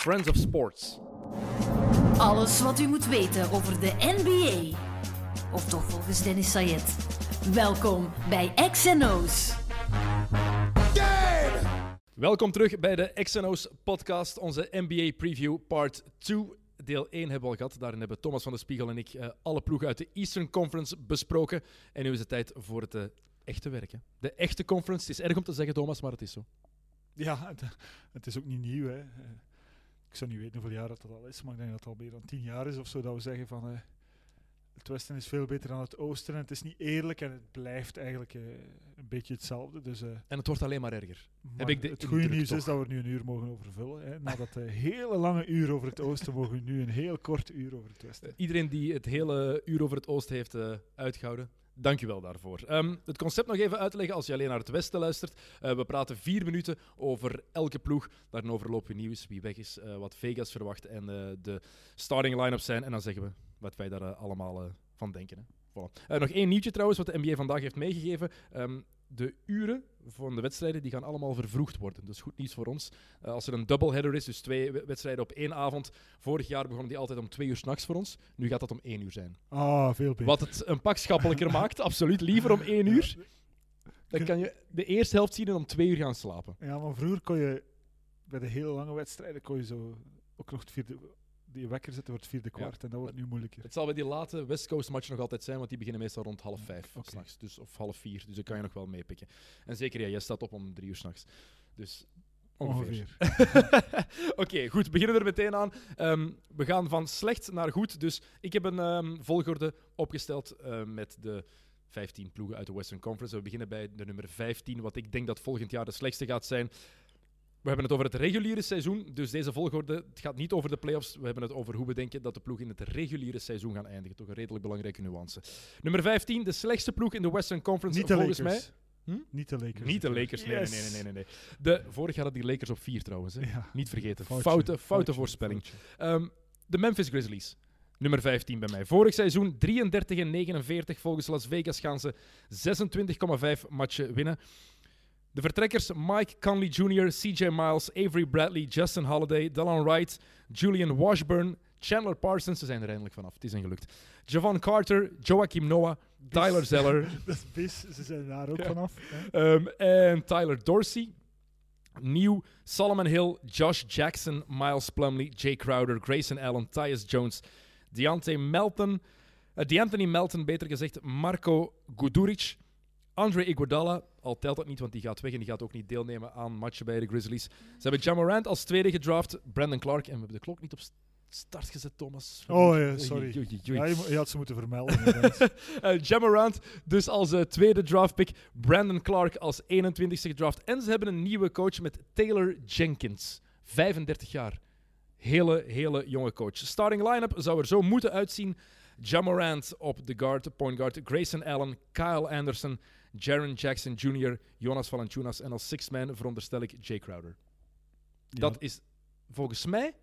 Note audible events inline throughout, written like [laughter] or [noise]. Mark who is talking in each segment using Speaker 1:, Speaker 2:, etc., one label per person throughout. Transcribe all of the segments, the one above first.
Speaker 1: Friends of Sports.
Speaker 2: Alles wat u moet weten over de NBA. Of toch volgens Dennis Sayed. Welkom bij XNO's.
Speaker 1: Welkom terug bij de XNO's podcast, onze NBA preview part 2. Deel 1 hebben we al gehad. Daarin hebben Thomas van de Spiegel en ik eh, alle ploegen uit de Eastern Conference besproken. En nu is het tijd voor het eh, echte werk. hè. De echte conference. Het is erg om te zeggen, Thomas, maar het is zo.
Speaker 3: Ja, het, het is ook niet nieuw. Hè. Ik zou niet weten hoeveel jaar dat al is, maar ik denk dat het al meer dan tien jaar is of zo dat we zeggen van eh, het Westen is veel beter dan het Oosten en het is niet eerlijk en het blijft eigenlijk eh, een beetje hetzelfde. Dus, eh,
Speaker 1: En het wordt alleen maar erger.
Speaker 3: maar
Speaker 1: ik de
Speaker 3: het goede nieuws
Speaker 1: toch.
Speaker 3: is dat we nu een uur mogen over vullen. Hè. Na dat hele lange uur over het Oosten mogen we nu een heel kort uur over het Westen.
Speaker 1: Iedereen die het hele uur over het oosten heeft eh, uitgehouden, dank je wel daarvoor. Ehm, het concept nog even uit te leggen als je alleen naar het westen luistert. Eh, we praten vier minuten over elke ploeg. Daarin overlopen we nieuws, wie weg is, eh, wat Vegas verwacht en eh, de starting line-ups zijn. En dan zeggen we wat wij daar allemaal van denken. Hè. Nog één nieuwtje trouwens, wat de NBA vandaag heeft meegegeven. Ehm, de uren van de wedstrijden die gaan allemaal vervroegd worden. Is goed nieuws voor ons. Eh, als er een doubleheader is, dus twee we- wedstrijden op één avond. Vorig jaar begonnen die altijd om twee uur s'nachts voor ons. Nu gaat dat om één uur zijn.
Speaker 3: Ah, veel beter.
Speaker 1: Wat het een pak schappelijker [laughs] maakt, absoluut. Liever om één uur. Dan kan je de eerste helft zien en om twee uur gaan slapen.
Speaker 3: Ja, maar vroeger kon je bij de hele lange wedstrijden kon je zo ook nog het vierde, die wekker zetten voor het vierde kwart en dat wordt nu moeilijker.
Speaker 1: Het zal bij die late West Coast match nog altijd zijn, want die beginnen meestal rond half vijf s'nachts. Dus, of half vier, dus dat kan je nog wel meepikken. En zeker, ja, jij staat op om drie uur s'nachts. Dus ongeveer. [laughs] Oké, goed. We beginnen er meteen aan. Ehm, we gaan van slecht naar goed. Dus ik heb een ehm, volgorde opgesteld eh, met de 15 ploegen uit de Western Conference. We beginnen bij de nummer 15, wat ik denk dat volgend jaar de slechtste gaat zijn. We hebben het over het reguliere seizoen, dus deze volgorde het gaat niet over de playoffs. We hebben het over hoe we denken dat de ploeg in het reguliere seizoen gaan eindigen. Toch een redelijk belangrijke nuance. Nummer 15, de slechtste ploeg in de Western Conference
Speaker 3: Niet de
Speaker 1: volgens
Speaker 3: Lakers.
Speaker 1: mij. Hm?
Speaker 3: Niet de Lakers.
Speaker 1: Niet de. Lakers, nee, nee,
Speaker 3: Yes.
Speaker 1: nee, nee, nee, nee. De, vorig jaar hadden die Lakers op 4 trouwens. Hè.
Speaker 3: Ja.
Speaker 1: Niet vergeten.
Speaker 3: Foutje,
Speaker 1: foute, foute
Speaker 3: foutje,
Speaker 1: voorspelling.
Speaker 3: foutje.
Speaker 1: Ehm, de Memphis Grizzlies. Nummer 15 bij mij. Vorig seizoen 33 en 49. Volgens Las Vegas gaan ze 26,5 matchen winnen. De vertrekkers Mike Conley Jr., CJ Miles, Avery Bradley, Justin Holiday, Delon Wright, Julian Washburn, Chandler Parsons. Ze zijn er eindelijk vanaf. Het is hen gelukt. Javon Carter, Joachim Noah, Tyler Zeller [laughs]
Speaker 3: Dat is bis, ze zijn daar ook
Speaker 1: Ja.
Speaker 3: vanaf.
Speaker 1: ehm, en Tyler Dorsey. Nieuw, Solomon Hill, Josh Jackson, Miles Plumley, Jay Crowder, Grayson Allen, Tyus Jones, Deontay Melton, eh, DeAnthony Melton, beter gezegd, Marco Guduric, Andre Iguodala, al telt dat niet, want die gaat weg en die gaat ook niet deelnemen aan matchen bij de Grizzlies. Ze hebben Jamorant als tweede gedraft, Brandon Clark, en we hebben de klok niet op st- start gezet, Thomas.
Speaker 3: Oh ja, sorry.
Speaker 1: Oei, oei, oei.
Speaker 3: Ja, je, had ze moeten vermelden. [laughs]
Speaker 1: Jamorant dus als eh, tweede draftpick. Brandon Clark als 21ste gedraft. En ze hebben een nieuwe coach met Taylor Jenkins. 35 jaar. Hele, hele jonge coach. Starting line-up zou er zo moeten uitzien. Jamorant op de guard, point guard. Grayson Allen, Kyle Anderson, Jaron Jackson Jr., Jonas Valanciunas. En als sixth man veronderstel ik Jay Crowder. Dat is volgens mij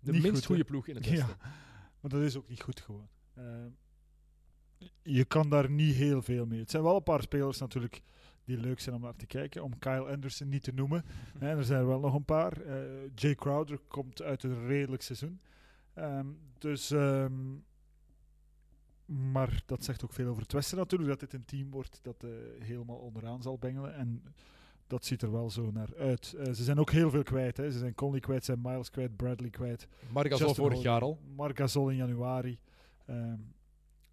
Speaker 1: de
Speaker 3: Niet
Speaker 1: minst
Speaker 3: goed,
Speaker 1: goede ploeg in het
Speaker 3: Ja.
Speaker 1: westen.
Speaker 3: Maar dat is ook niet goed gewoon. Eh, je kan daar niet heel veel mee. Het zijn wel een paar spelers natuurlijk die leuk zijn om naar te kijken. Om Kyle Anderson niet te noemen. [laughs] Hè, er zijn er wel nog een paar. Eh, Jay Crowder komt uit een redelijk seizoen. Ehm, dus... ehm, maar dat zegt ook veel over het Westen natuurlijk. Dat dit een team wordt dat eh, helemaal onderaan zal bengelen. En dat ziet er wel zo naar uit. Eh, ze zijn ook heel veel kwijt. Hè. Ze zijn Conley kwijt, zijn Miles kwijt, Bradley kwijt.
Speaker 1: Marc
Speaker 3: Justin
Speaker 1: vorig jaar al.
Speaker 3: Marc Gasol in januari. Ehm,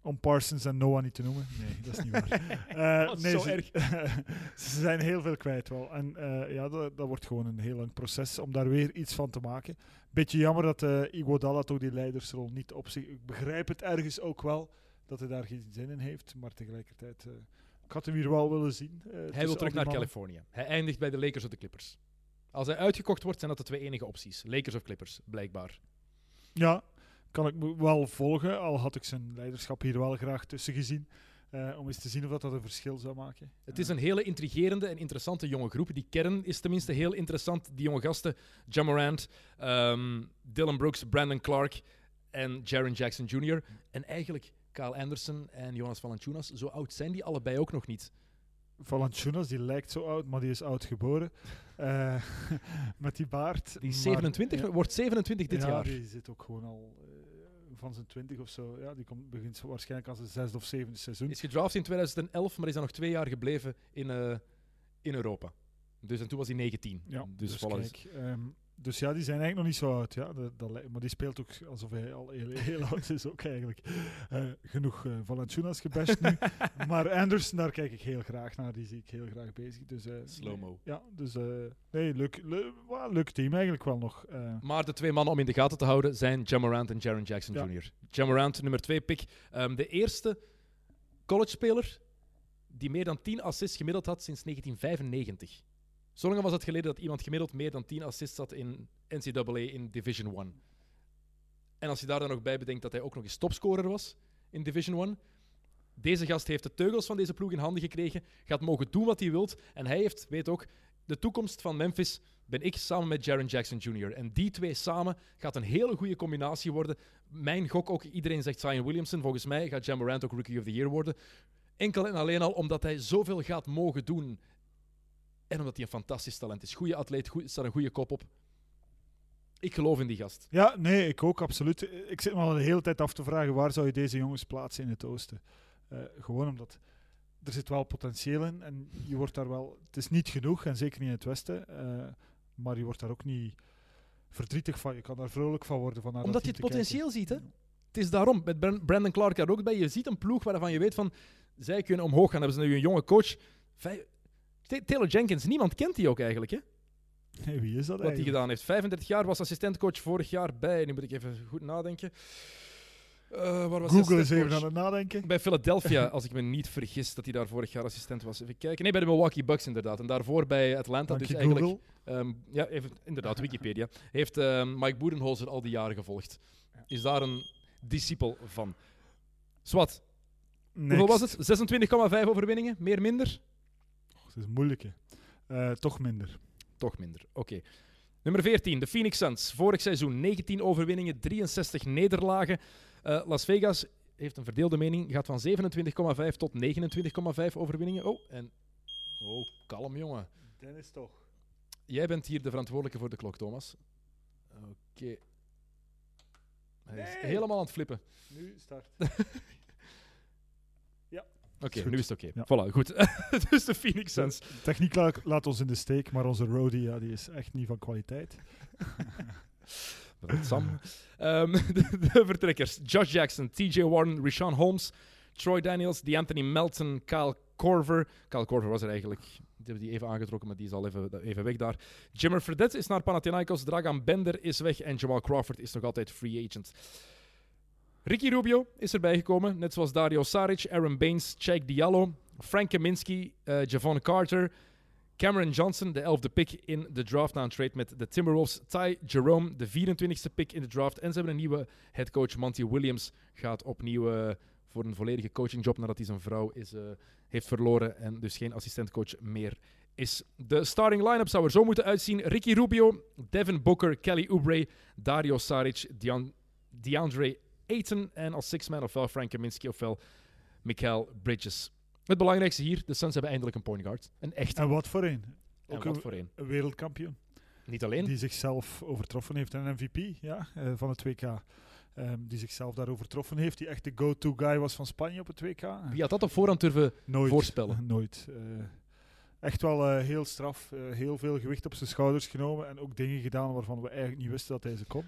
Speaker 3: om Parsons en Noah niet te noemen. Nee, dat is niet waar. [laughs] Eh,
Speaker 1: Dat is
Speaker 3: nee,
Speaker 1: zo
Speaker 3: ze,
Speaker 1: erg. [laughs]
Speaker 3: ze zijn heel veel kwijt wel. En ja, dat, dat wordt gewoon een heel lang proces om daar weer iets van te maken. Beetje jammer dat eh Iguodala toch die leidersrol niet op zich... Ik begrijp het ergens ook wel dat hij daar geen zin in heeft. Maar tegelijkertijd... eh, ik had hem hier wel willen zien. eh,
Speaker 1: Hij wil terug naar
Speaker 3: mannen.
Speaker 1: Californië. Hij eindigt bij de Lakers of de Clippers. Als hij uitgekocht wordt, zijn dat de twee enige opties. Lakers of Clippers, blijkbaar.
Speaker 3: Ja, kan ik me wel volgen. Al had ik zijn leiderschap hier wel graag tussen gezien. eh, om eens te zien of dat, dat een verschil zou maken.
Speaker 1: Het is een hele intrigerende en interessante jonge groep. Die kern is tenminste heel interessant. Die jonge gasten, Jamorant, ehm Dylan Brooks, Brandon Clark en Jaron Jackson Jr. En eigenlijk Kyle Anderson en Jonas Valanciunas. Zo oud zijn die allebei ook nog niet.
Speaker 3: Valanciunas, die lijkt zo oud, maar die is oud geboren. [laughs] Eh, met die baard.
Speaker 1: Die is
Speaker 3: Maar-
Speaker 1: 27,
Speaker 3: ja.
Speaker 1: wordt 27 dit
Speaker 3: ja,
Speaker 1: jaar.
Speaker 3: die zit ook gewoon al eh, van zijn 20 of zo. Ja, die komt, begint waarschijnlijk aan zijn zesde of zevende seizoen.
Speaker 1: Is gedraft in 2011, maar is dan nog twee jaar gebleven in, eh, in Europa. Dus en toen was hij 19.
Speaker 3: Ja,
Speaker 1: dus,
Speaker 3: dus,
Speaker 1: dus-
Speaker 3: kijk, ehm, dus ja, die zijn eigenlijk nog niet zo oud. Ja, dat, dat, maar die speelt ook alsof hij al heel, heel [laughs] oud is ook eigenlijk. Eh, genoeg uh, Valanciunas gebashed nu. [laughs] maar Anderson, daar kijk ik heel graag naar. Die zie ik heel graag bezig. Dus, eh,
Speaker 1: Slow-mo.
Speaker 3: nee, ja, dus eh, nee, leuk, leuk, team eigenlijk wel nog. eh.
Speaker 1: Maar de twee mannen om in de gaten te houden zijn Jamorant en Jaron Jackson
Speaker 3: Ja.
Speaker 1: Jr. Jamorant, nummer 2 pick. Ehm, de eerste college-speler die meer dan 10 assists gemiddeld had sinds 1995. Zo lang was het geleden dat iemand gemiddeld meer dan 10 assists had in NCAA in Division 1. En als je daar dan nog bij bedenkt dat hij ook nog eens topscorer was in Division 1. Deze gast heeft de teugels van deze ploeg in handen gekregen, gaat mogen doen wat hij wilt. En hij heeft, weet ook, de toekomst van Memphis ben ik samen met Jaron Jackson Jr. En die twee samen gaat een hele goede combinatie worden. Mijn gok ook, iedereen zegt Zion Williamson. Volgens mij gaat Jamorant ook Rookie of the Year worden. Enkel en alleen al omdat hij zoveel gaat mogen doen. En omdat hij een fantastisch talent is. Goede atleet, goed, staat een goede kop op. Ik geloof in die gast.
Speaker 3: Ja, nee, ik ook absoluut. Ik zit me al de hele tijd af te vragen waar zou je deze jongens plaatsen in het oosten. Eh, gewoon omdat er zit wel potentieel in en je wordt daar wel. Het is niet genoeg en zeker niet in het westen, eh, maar je wordt daar ook niet verdrietig van. Je kan daar vrolijk van worden van
Speaker 1: Omdat
Speaker 3: dat
Speaker 1: je het potentieel ziet, hè? Het is daarom. Met Bran- Brandon Clark daar ook bij. Je ziet een ploeg waarvan je weet van... Zij kunnen omhoog gaan. Dan hebben ze nu een jonge coach. Taylor Jenkins. Niemand kent die ook eigenlijk, hè?
Speaker 3: Nee, wie is dat
Speaker 1: Wat hij gedaan heeft. 35 jaar, was assistentcoach vorig jaar bij... Nu moet ik even goed nadenken. Eh, waar was
Speaker 3: Google is even aan het nadenken.
Speaker 1: Bij Philadelphia, [laughs] als ik me niet vergis, dat hij daar vorig jaar assistent was. Even kijken. Nee, bij de Milwaukee Bucks inderdaad. En daarvoor bij Atlanta.
Speaker 3: Dank
Speaker 1: dus eigenlijk... Ehm, ja, even, inderdaad, Wikipedia. Heeft ehm, Mike Boedenholzer al die jaren gevolgd. Is daar een discipel van. Swat, hoeveel was het? 26,5 overwinningen? Meer, minder?
Speaker 3: Het is moeilijk, hè. Eh, toch minder.
Speaker 1: Toch minder. Oké. Nummer 14, de Phoenix Suns. Vorig seizoen 19 overwinningen, 63 nederlagen. Eh, Las Vegas heeft een verdeelde mening. Gaat van 27,5 tot 29,5 overwinningen. Oh, en... Oh, kalm jongen.
Speaker 3: Dennis toch.
Speaker 1: Jij bent hier de verantwoordelijke voor de klok, Thomas. Oké. Hij is
Speaker 3: Nee.
Speaker 1: helemaal aan het flippen.
Speaker 3: Nu start. [laughs]
Speaker 1: Oké, nu is het oké.
Speaker 3: Ja.
Speaker 1: Voilà, goed. [laughs] dus de Phoenix Suns.
Speaker 3: Techniek la- laat ons in de steek, maar onze roadie ja, die is echt niet van kwaliteit. [laughs]
Speaker 1: Bedankt, Sam. Ehm, [laughs] de, de vertrekkers. Josh Jackson, TJ Warren, Rashawn Holmes, Troy Daniels, DeAnthony Melton, Kyle Korver. Kyle Korver was er eigenlijk. Die hebben die even aangetrokken, maar die is al even, even weg daar. Jimmer Fredette is naar Panathinaikos. Dragan Bender is weg. En Jamal Crawford is nog altijd free agent. Ricky Rubio is erbij gekomen. Net zoals Dario Saric, Aaron Baines, Chad Diallo, Frank Kaminsky, eh, Javon Carter, Cameron Johnson, de 11e pick in de draft na een trade met de Timberwolves. Ty Jerome, de 24e pick in de draft. En ze hebben een nieuwe headcoach. Monty Williams gaat opnieuw eh, voor een volledige coachingjob nadat hij zijn vrouw is, eh, heeft verloren en dus geen assistentcoach meer is. De starting line-up zou er zo moeten uitzien. Ricky Rubio, Devin Booker, Kelly Oubre, Dario Saric, Dean- DeAndre Ayton en als six-man ofwel Frank Kaminsky ofwel Mikael Bridges. Het belangrijkste hier, de Suns hebben eindelijk een point guard. Een echte.
Speaker 3: En wat voor een?
Speaker 1: En
Speaker 3: Ook
Speaker 1: wat
Speaker 3: een,
Speaker 1: voor een.
Speaker 3: een wereldkampioen.
Speaker 1: Niet alleen.
Speaker 3: Die zichzelf overtroffen heeft. Een MVP ja, eh, van het WK. Ehm, die zichzelf daar overtroffen heeft. Die echt de go-to guy was van Spanje op het WK.
Speaker 1: Wie had dat op voorhand durven
Speaker 3: Nooit.
Speaker 1: voorspellen? [laughs]
Speaker 3: Nooit. Eh, echt wel eh, heel straf. heel veel gewicht op zijn schouders genomen. En ook dingen gedaan waarvan we eigenlijk niet wisten dat hij ze kon.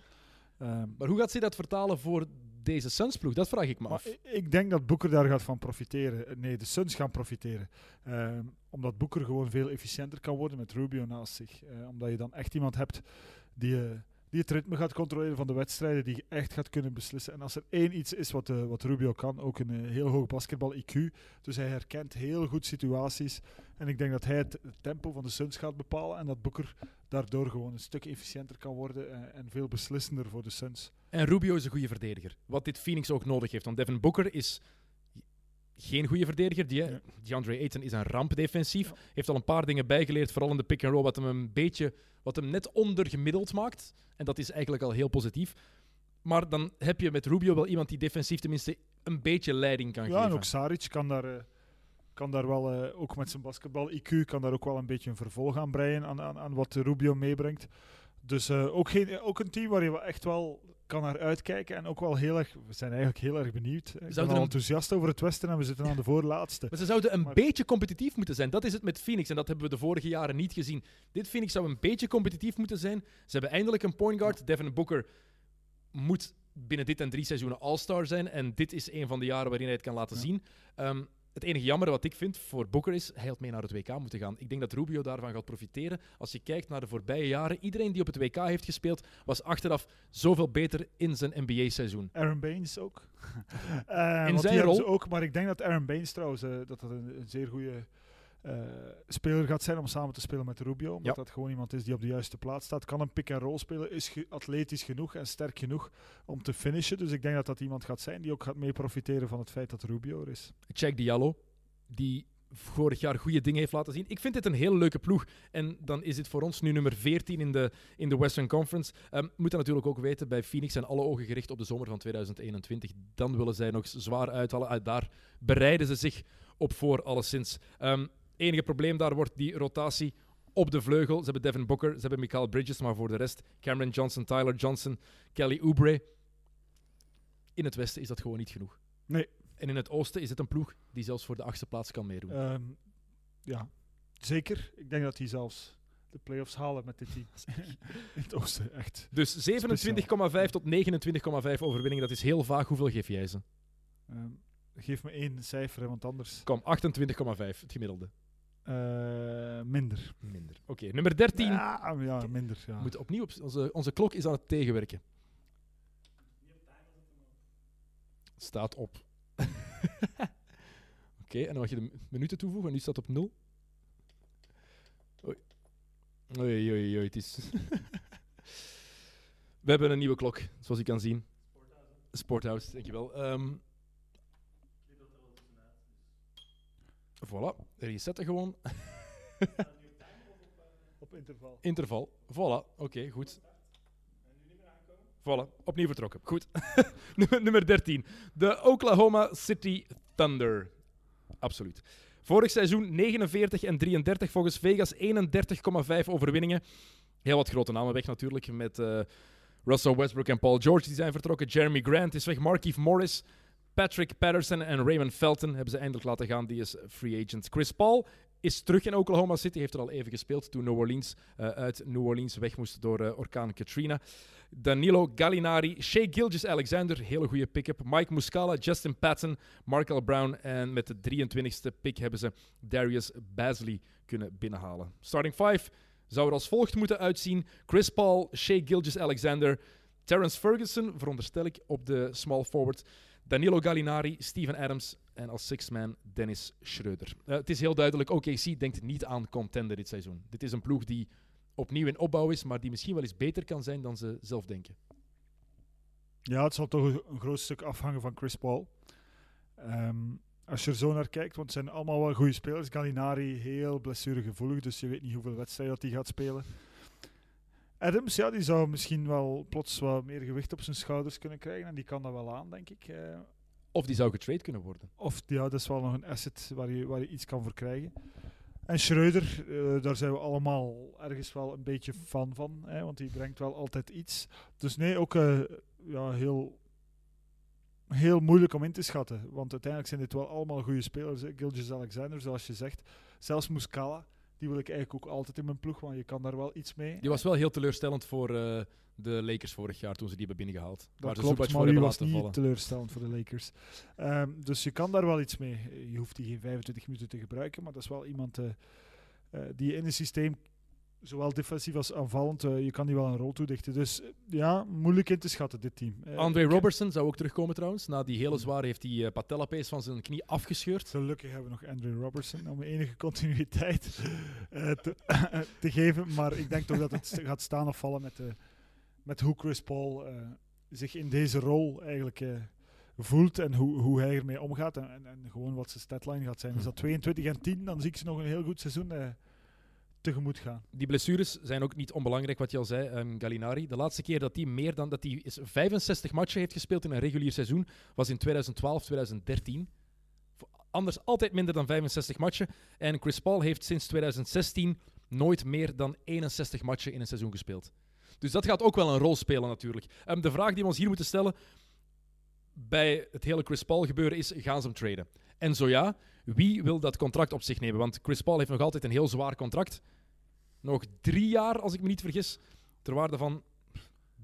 Speaker 3: Ehm,
Speaker 1: Maar hoe gaat zij dat vertalen voor deze Suns-ploeg? Dat vraag ik me
Speaker 3: Maar
Speaker 1: af.
Speaker 3: ik denk dat Boeker daar gaat van profiteren. Nee, de Suns gaan profiteren. Ehm, omdat Boeker gewoon veel efficiënter kan worden met Rubio naast zich. Eh, omdat je dan echt iemand hebt die, eh, die het ritme gaat controleren van de wedstrijden, die echt gaat kunnen beslissen. En als er één iets is wat, eh, wat Rubio kan, ook een eh, heel hoog basketbal-IQ. Dus hij herkent heel goed situaties. En ik denk dat hij het tempo van de Suns gaat bepalen en dat Boeker daardoor gewoon een stuk efficiënter kan worden eh, en veel beslissender voor de Suns.
Speaker 1: En Rubio is een goede verdediger. Wat dit Phoenix ook nodig heeft. Want Devin Booker is geen goede verdediger. Die,
Speaker 3: Ja.
Speaker 1: DeAndre Ayton is een ramp defensief.
Speaker 3: Ja.
Speaker 1: Heeft al een paar dingen bijgeleerd, vooral in de pick-and-roll, wat hem een beetje, wat hem net ondergemiddeld maakt. En dat is eigenlijk al heel positief. Maar dan heb je met Rubio wel iemand die defensief tenminste een beetje leiding kan
Speaker 3: Ja,
Speaker 1: geven.
Speaker 3: en ook Saric kan daar, eh, kan daar wel, eh, ook met zijn basketbal-IQ, kan daar ook wel een beetje een vervolg aan breien aan, aan, aan wat Rubio meebrengt. Dus eh, ook, geen, ook een team waar je echt wel kan naar uitkijken. En ook wel heel erg, we zijn eigenlijk heel erg benieuwd. Ik ben
Speaker 1: Zouden
Speaker 3: al enthousiast over het Westen en we zitten aan de voorlaatste.
Speaker 1: Maar ze zouden een
Speaker 3: Maar-
Speaker 1: beetje competitief moeten zijn. Dat is het met Phoenix en dat hebben we de vorige jaren niet gezien. Dit Phoenix zou een beetje competitief moeten zijn. Ze hebben eindelijk een point guard. Devin Booker moet binnen dit en drie seizoenen All-Star zijn. En dit is een van de jaren waarin hij het kan laten
Speaker 3: Ja.
Speaker 1: zien. Ehm, het enige jammer wat ik vind voor Booker is, hij had mee naar het WK moeten gaan. Ik denk dat Rubio daarvan gaat profiteren. Als je kijkt naar de voorbije jaren, iedereen die op het WK heeft gespeeld, was achteraf zoveel beter in zijn NBA-seizoen.
Speaker 3: Aaron Baines ook. [laughs] Eh,
Speaker 1: In zijn rol.
Speaker 3: ook, maar ik denk dat Aaron Baines trouwens eh, dat dat een, een zeer goede speler gaat zijn om samen te spelen met Rubio. Omdat
Speaker 1: Ja.
Speaker 3: dat gewoon iemand is die op de juiste plaats staat. Kan een pick-and-roll spelen, is ge- atletisch genoeg en sterk genoeg om te finishen. Dus ik denk dat dat iemand gaat zijn die ook gaat mee profiteren van het feit dat Rubio er is.
Speaker 1: Check Diallo, die vorig jaar goede dingen heeft laten zien. Ik vind dit een hele leuke ploeg. En dan is dit voor ons nu nummer 14 in de, in de Western Conference. Um, moet dat natuurlijk ook weten, bij Phoenix zijn alle ogen gericht op de zomer van 2021. Dan willen zij nog zwaar uithalen. Ah, daar bereiden ze zich op voor, alleszins. Um, enige probleem daar wordt die rotatie op de vleugel. Ze hebben Devin Booker, ze hebben Michael Bridges, maar voor de rest Cameron Johnson, Tyler Johnson, Kelly Oubre. In het westen is dat gewoon niet genoeg.
Speaker 3: Nee.
Speaker 1: En in het oosten is het een ploeg die zelfs voor de achtste plaats kan meedoen.
Speaker 3: Ehm, ja, zeker. Ik denk dat die zelfs de playoffs halen met dit team. [laughs] In het oosten, echt.
Speaker 1: Dus 27,5 tot 29,5 overwinningen, dat is heel vaag. Hoeveel geef jij ze?
Speaker 3: Ehm, geef me één cijfer, want anders
Speaker 1: Kom, 28,5, het gemiddelde.
Speaker 3: Eh, minder.
Speaker 1: Minder. Oké, nummer 13.
Speaker 3: Ja, ja, minder. Ja.
Speaker 1: Moet opnieuw op, onze, onze klok is aan het tegenwerken. Staat op. [laughs] Oké, en dan mag je de minuten toevoegen. En nu staat het op 0. Oei. Oei, oei, oei, het is... [laughs] We hebben een nieuwe klok, zoals je kan zien. Sporthouse, dankjewel. Ehm voilà, resetten gewoon. [laughs]
Speaker 3: Op interval.
Speaker 1: Interval. Voilà, oké, goed. Voilà, opnieuw vertrokken. Goed. [laughs] nummer, nummer 13. De Oklahoma City Thunder. Absoluut. Vorig seizoen 49 en 33, volgens Vegas 31,5 overwinningen. Heel wat grote namen weg natuurlijk, met eh, Russell Westbrook en Paul George die zijn vertrokken. Jeremy Grant is weg, Markieff Morris, Patrick Patterson en Raymond Felton hebben ze eindelijk laten gaan. Die is free agent. Chris Paul is terug in Oklahoma City, heeft er al even gespeeld toen New Orleans eh, uit New Orleans weg moest door eh, orkaan Katrina. Danilo Gallinari, Shea Gilgis-Alexander, hele goede pick-up. Mike Muscala, Justin Patton, Markel Brown en met de 23e pick hebben ze Darius Basley kunnen binnenhalen. Starting 5 zou er als volgt moeten uitzien. Chris Paul, Shea Gilgis-Alexander, Terrence Ferguson, veronderstel ik, op de small forward. Danilo Gallinari, Steven Adams en als sixth man Dennis Schreuder. Eh, het is heel duidelijk, OKC denkt niet aan contender dit seizoen. Dit is een ploeg die opnieuw in opbouw is, maar die misschien wel eens beter kan zijn dan ze zelf denken.
Speaker 3: Ja, het zal toch een- groot stuk afhangen van Chris Paul. Ehm, als je er zo naar kijkt, want het zijn allemaal wel goede spelers. Gallinari heel blessuregevoelig, dus je weet niet hoeveel wedstrijden dat hij gaat spelen. Adams, ja, die zou misschien wel plots wat meer gewicht op zijn schouders kunnen krijgen. En die kan dat wel aan, denk ik. Eh,
Speaker 1: Of die zou getrade kunnen worden.
Speaker 3: of ja, dat is wel nog een asset waar je, waar je iets kan voor krijgen. En Schreuder, eh, daar zijn we allemaal ergens wel een beetje fan van. Hè, want die brengt wel altijd iets. Dus nee, ook eh, ja, heel, heel moeilijk om in te schatten. Want uiteindelijk zijn dit wel allemaal goede spelers. Gilgis Alexander, zoals je zegt. Zelfs Muscala, die wil ik eigenlijk ook altijd in mijn ploeg. Want je kan daar wel iets mee.
Speaker 1: Die was wel heel teleurstellend voor eh, de Lakers vorig jaar toen ze die hebben binnengehaald.
Speaker 3: Dat
Speaker 1: ze
Speaker 3: klopt, maar
Speaker 1: voor
Speaker 3: die was niet
Speaker 1: vallen.
Speaker 3: teleurstellend voor de Lakers. Ehm, dus je kan daar wel iets mee. Je hoeft die geen 25 minuten te gebruiken, maar dat is wel iemand eh, eh, die in het systeem, zowel defensief als aanvallend, eh, je kan die wel een rol toedichten. Dus eh, ja, moeilijk in te schatten, dit team. Eh,
Speaker 1: André Robertson zou ook terugkomen trouwens. Na die hele zware heeft hij uh, patellapees van zijn knie afgescheurd.
Speaker 3: Gelukkig hebben we nog Andrew Robertson om enige continuïteit te, [laughs] te geven. Maar ik denk toch dat het gaat staan of vallen met, met hoe Chris Paul zich in deze rol eigenlijk voelt en hoe, hoe hij ermee omgaat. En, en, en gewoon wat zijn statline gaat zijn. Is dat 22 en 10, dan zie ik ze nog een heel goed seizoen eh, gaan.
Speaker 1: Die blessures zijn ook niet onbelangrijk, wat je al zei, um, Gallinari. De laatste keer dat hij meer dan dat hij is 65 matchen heeft gespeeld in een regulier seizoen was in 2012, 2013. Anders altijd minder dan 65 matchen. En Chris Paul heeft sinds 2016 nooit meer dan 61 matchen in een seizoen gespeeld. Dus dat gaat ook wel een rol spelen natuurlijk. Ehm, de vraag die we ons hier moeten stellen bij het hele Chris Paul gebeuren is, gaan ze hem traden? En zo ja, wie wil dat contract op zich nemen? Want Chris Paul heeft nog altijd een heel zwaar contract. Nog drie jaar, als ik me niet vergis, ter waarde van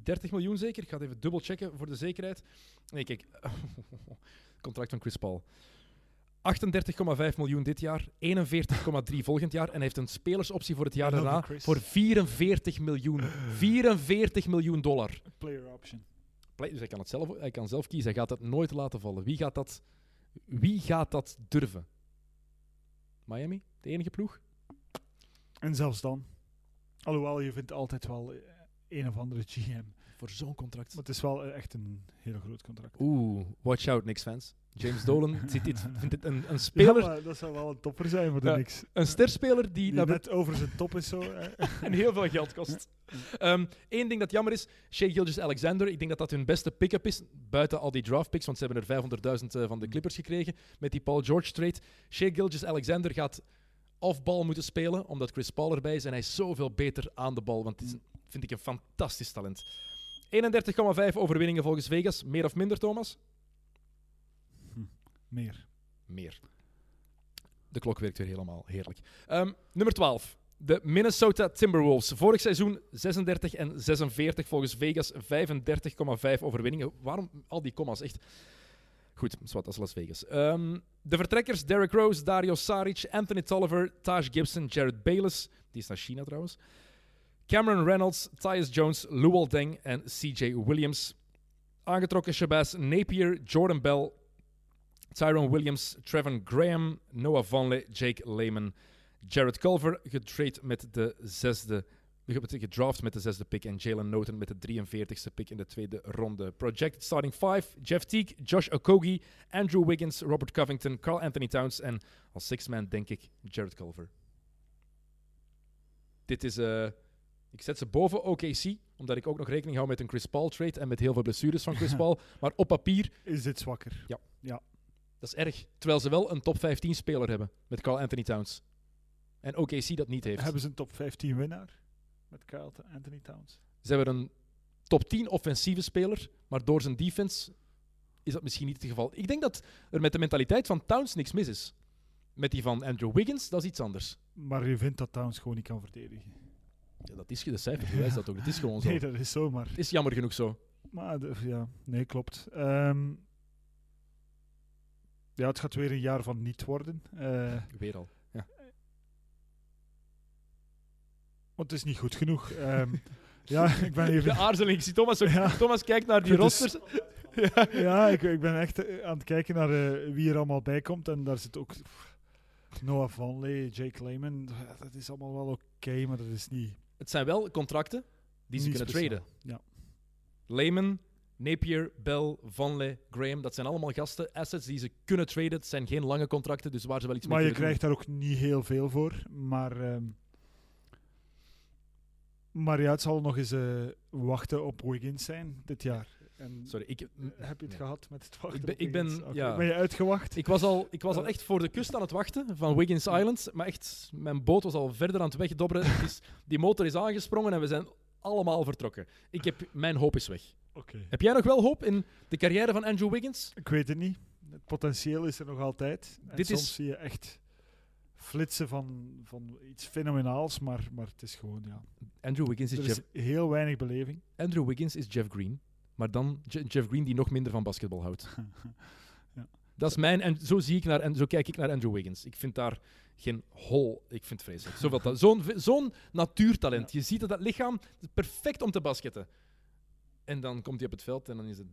Speaker 1: 30 miljoen zeker. Ik ga het even dubbel checken voor de zekerheid. Nee, kijk. [laughs] contract van Chris Paul. 38,5 miljoen dit jaar, 41,3 [laughs] volgend jaar. En hij heeft een spelersoptie voor het jaar daarna voor 44 miljoen. [gasps] 44 miljoen dollar.
Speaker 3: Player option.
Speaker 1: Play- Dus hij kan, het zelf, hij kan zelf kiezen. Hij gaat dat nooit laten vallen. Wie gaat dat, wie gaat dat durven? Miami? De enige ploeg?
Speaker 3: En zelfs dan. Alhoewel, je vindt altijd wel eh, een of andere GM.
Speaker 1: Voor zo'n contract.
Speaker 3: Maar het is wel eh, echt een heel groot contract.
Speaker 1: Oeh, watch out, Knicks fans. James Dolan [laughs] ziet dit, vindt dit een, een speler,
Speaker 3: Ja, dat zou wel een topper zijn voor de
Speaker 1: Ja,
Speaker 3: Knicks.
Speaker 1: een sterspeler die,
Speaker 3: Die
Speaker 1: naar
Speaker 3: net over zijn top is zo. [laughs]
Speaker 1: en heel veel geld kost. Eén ding dat jammer is, Shea Gilgis-Alexander, ik denk dat dat hun beste pick-up is, buiten al die draft picks, want ze hebben er 500.000 eh, van de Clippers gekregen met die Paul George trade. Shea Gilgis-Alexander gaat off-bal moeten spelen, omdat Chris Paul erbij is en hij is zoveel beter aan de bal, want het is, een- vind ik een fantastisch talent. 31,5 overwinningen volgens Vegas, meer of minder, Thomas?
Speaker 3: Meer.
Speaker 1: Meer. De klok werkt weer helemaal heerlijk. Ehm, nummer 12. De Minnesota Timberwolves. Vorig seizoen 36 en 46 volgens Vegas 35,5 overwinningen. Waarom al die commas? Echt. Goed, zwart als Las Vegas. Ehm, de vertrekkers Derrick Rose, Dario Saric, Anthony Tolliver, Taj Gibson, Jared Bayless. Die is naar China trouwens. Cameron Reynolds, Tyus Jones, Luol Deng en CJ Williams. Aangetrokken Shabazz Napier, Jordan Bell, Tyrone Williams, Trevor Graham, Noah Vonleh, Jake Lehman, Jared Culver, getrade met de zesde, gedraft met de zesde pick en Jalen Noten met de 43ste pick in de tweede ronde. Projected starting five, Jeff Teague, Josh Okogie, Andrew Wiggins, Robert Covington, Carl Anthony Towns en als sixth man denk ik Jared Culver. Dit is, eh, ik zet ze boven OKC, omdat ik ook nog rekening hou met een Chris Paul trade en met heel veel blessures van Chris [laughs] Paul. Maar op papier
Speaker 3: Is dit zwakker?
Speaker 1: dat is erg. Terwijl ze wel een top 15 speler hebben met Carl Anthony Towns. En OKC dat niet heeft.
Speaker 3: Hebben ze een top 15 winnaar? Met Kyle Anthony Towns.
Speaker 1: Ze hebben een top 10 offensieve speler, maar door zijn defense is dat misschien niet het geval. Ik denk dat er met de mentaliteit van Towns niks mis is. Met die van Andrew Wiggins, dat is iets anders.
Speaker 3: Maar je vindt dat Towns gewoon niet kan verdedigen.
Speaker 1: Ja, dat is de cijfer, bewijst dat ook. Het is gewoon zo.
Speaker 3: Nee, dat is zomaar.
Speaker 1: Het is jammer genoeg zo.
Speaker 3: Maar de- ja, nee, klopt. Ehm, ja, het gaat weer een jaar van niet worden. Eh,
Speaker 1: Weer al.
Speaker 3: Want het is niet goed genoeg. Ehm, ja, [laughs] ik ben
Speaker 1: De
Speaker 3: even...
Speaker 1: aarzeling. Ik zie Thomas, ook-
Speaker 3: Ja.
Speaker 1: Thomas kijkt naar die
Speaker 3: is-
Speaker 1: rosters. ja. [laughs]
Speaker 3: Ja, ik, ik ben echt eh, aan het kijken naar eh, wie er allemaal bij komt. En daar zit ook Noah Vonleh, Jake Lehman. Dat is allemaal wel oké, maar dat is niet,
Speaker 1: Het zijn wel contracten die ze
Speaker 3: niet
Speaker 1: kunnen
Speaker 3: speciaal.
Speaker 1: traden.
Speaker 3: Ja.
Speaker 1: Lehman, Napier, Bell, Vonleh, Graham, dat zijn allemaal gasten, assets die ze kunnen traden. Het zijn geen lange contracten, dus waar ze wel iets
Speaker 3: Maar
Speaker 1: mee
Speaker 3: je
Speaker 1: kunnen
Speaker 3: krijgt daar ook niet heel veel voor. Maar, ehm, maar ja, het zal nog eens eh, wachten op Wiggins zijn dit jaar. En.
Speaker 1: Sorry, ik,
Speaker 3: eh, heb je het
Speaker 1: nee.
Speaker 3: gehad met het wachten
Speaker 1: Ik ben- ik ben- ja.
Speaker 3: Ben je uitgewacht?
Speaker 1: ik was, al, ik was al echt voor de kust aan het wachten van Wiggins Island, maar echt, mijn boot was al verder aan het wegdobberen. Het is, die motor is aangesprongen en we zijn allemaal vertrokken. Ik heb, mijn hoop is weg. Heb jij nog wel hoop in de carrière van Andrew Wiggins?
Speaker 3: Ik weet het niet. Het potentieel is er nog altijd. En
Speaker 1: Dit
Speaker 3: soms
Speaker 1: is-
Speaker 3: zie je echt flitsen van, van iets fenomenaals, maar, maar het is gewoon, ja.
Speaker 1: Andrew Wiggins is,
Speaker 3: Er
Speaker 1: Jeff,
Speaker 3: heel weinig beleving.
Speaker 1: Andrew Wiggins is Jeff Green, maar dan Je- Jeff Green die nog minder van basketbal houdt. [laughs]
Speaker 3: Ja.
Speaker 1: Dat is mijn en zo zie ik naar en zo kijk ik naar Andrew Wiggins. Ik vind daar geen hol. Ik vind het vreselijk. Zoveel ta- Zo'n zo'n natuurtalent. Je ziet dat dat lichaam perfect om te basketten. En dan komt hij op het veld en dan is het.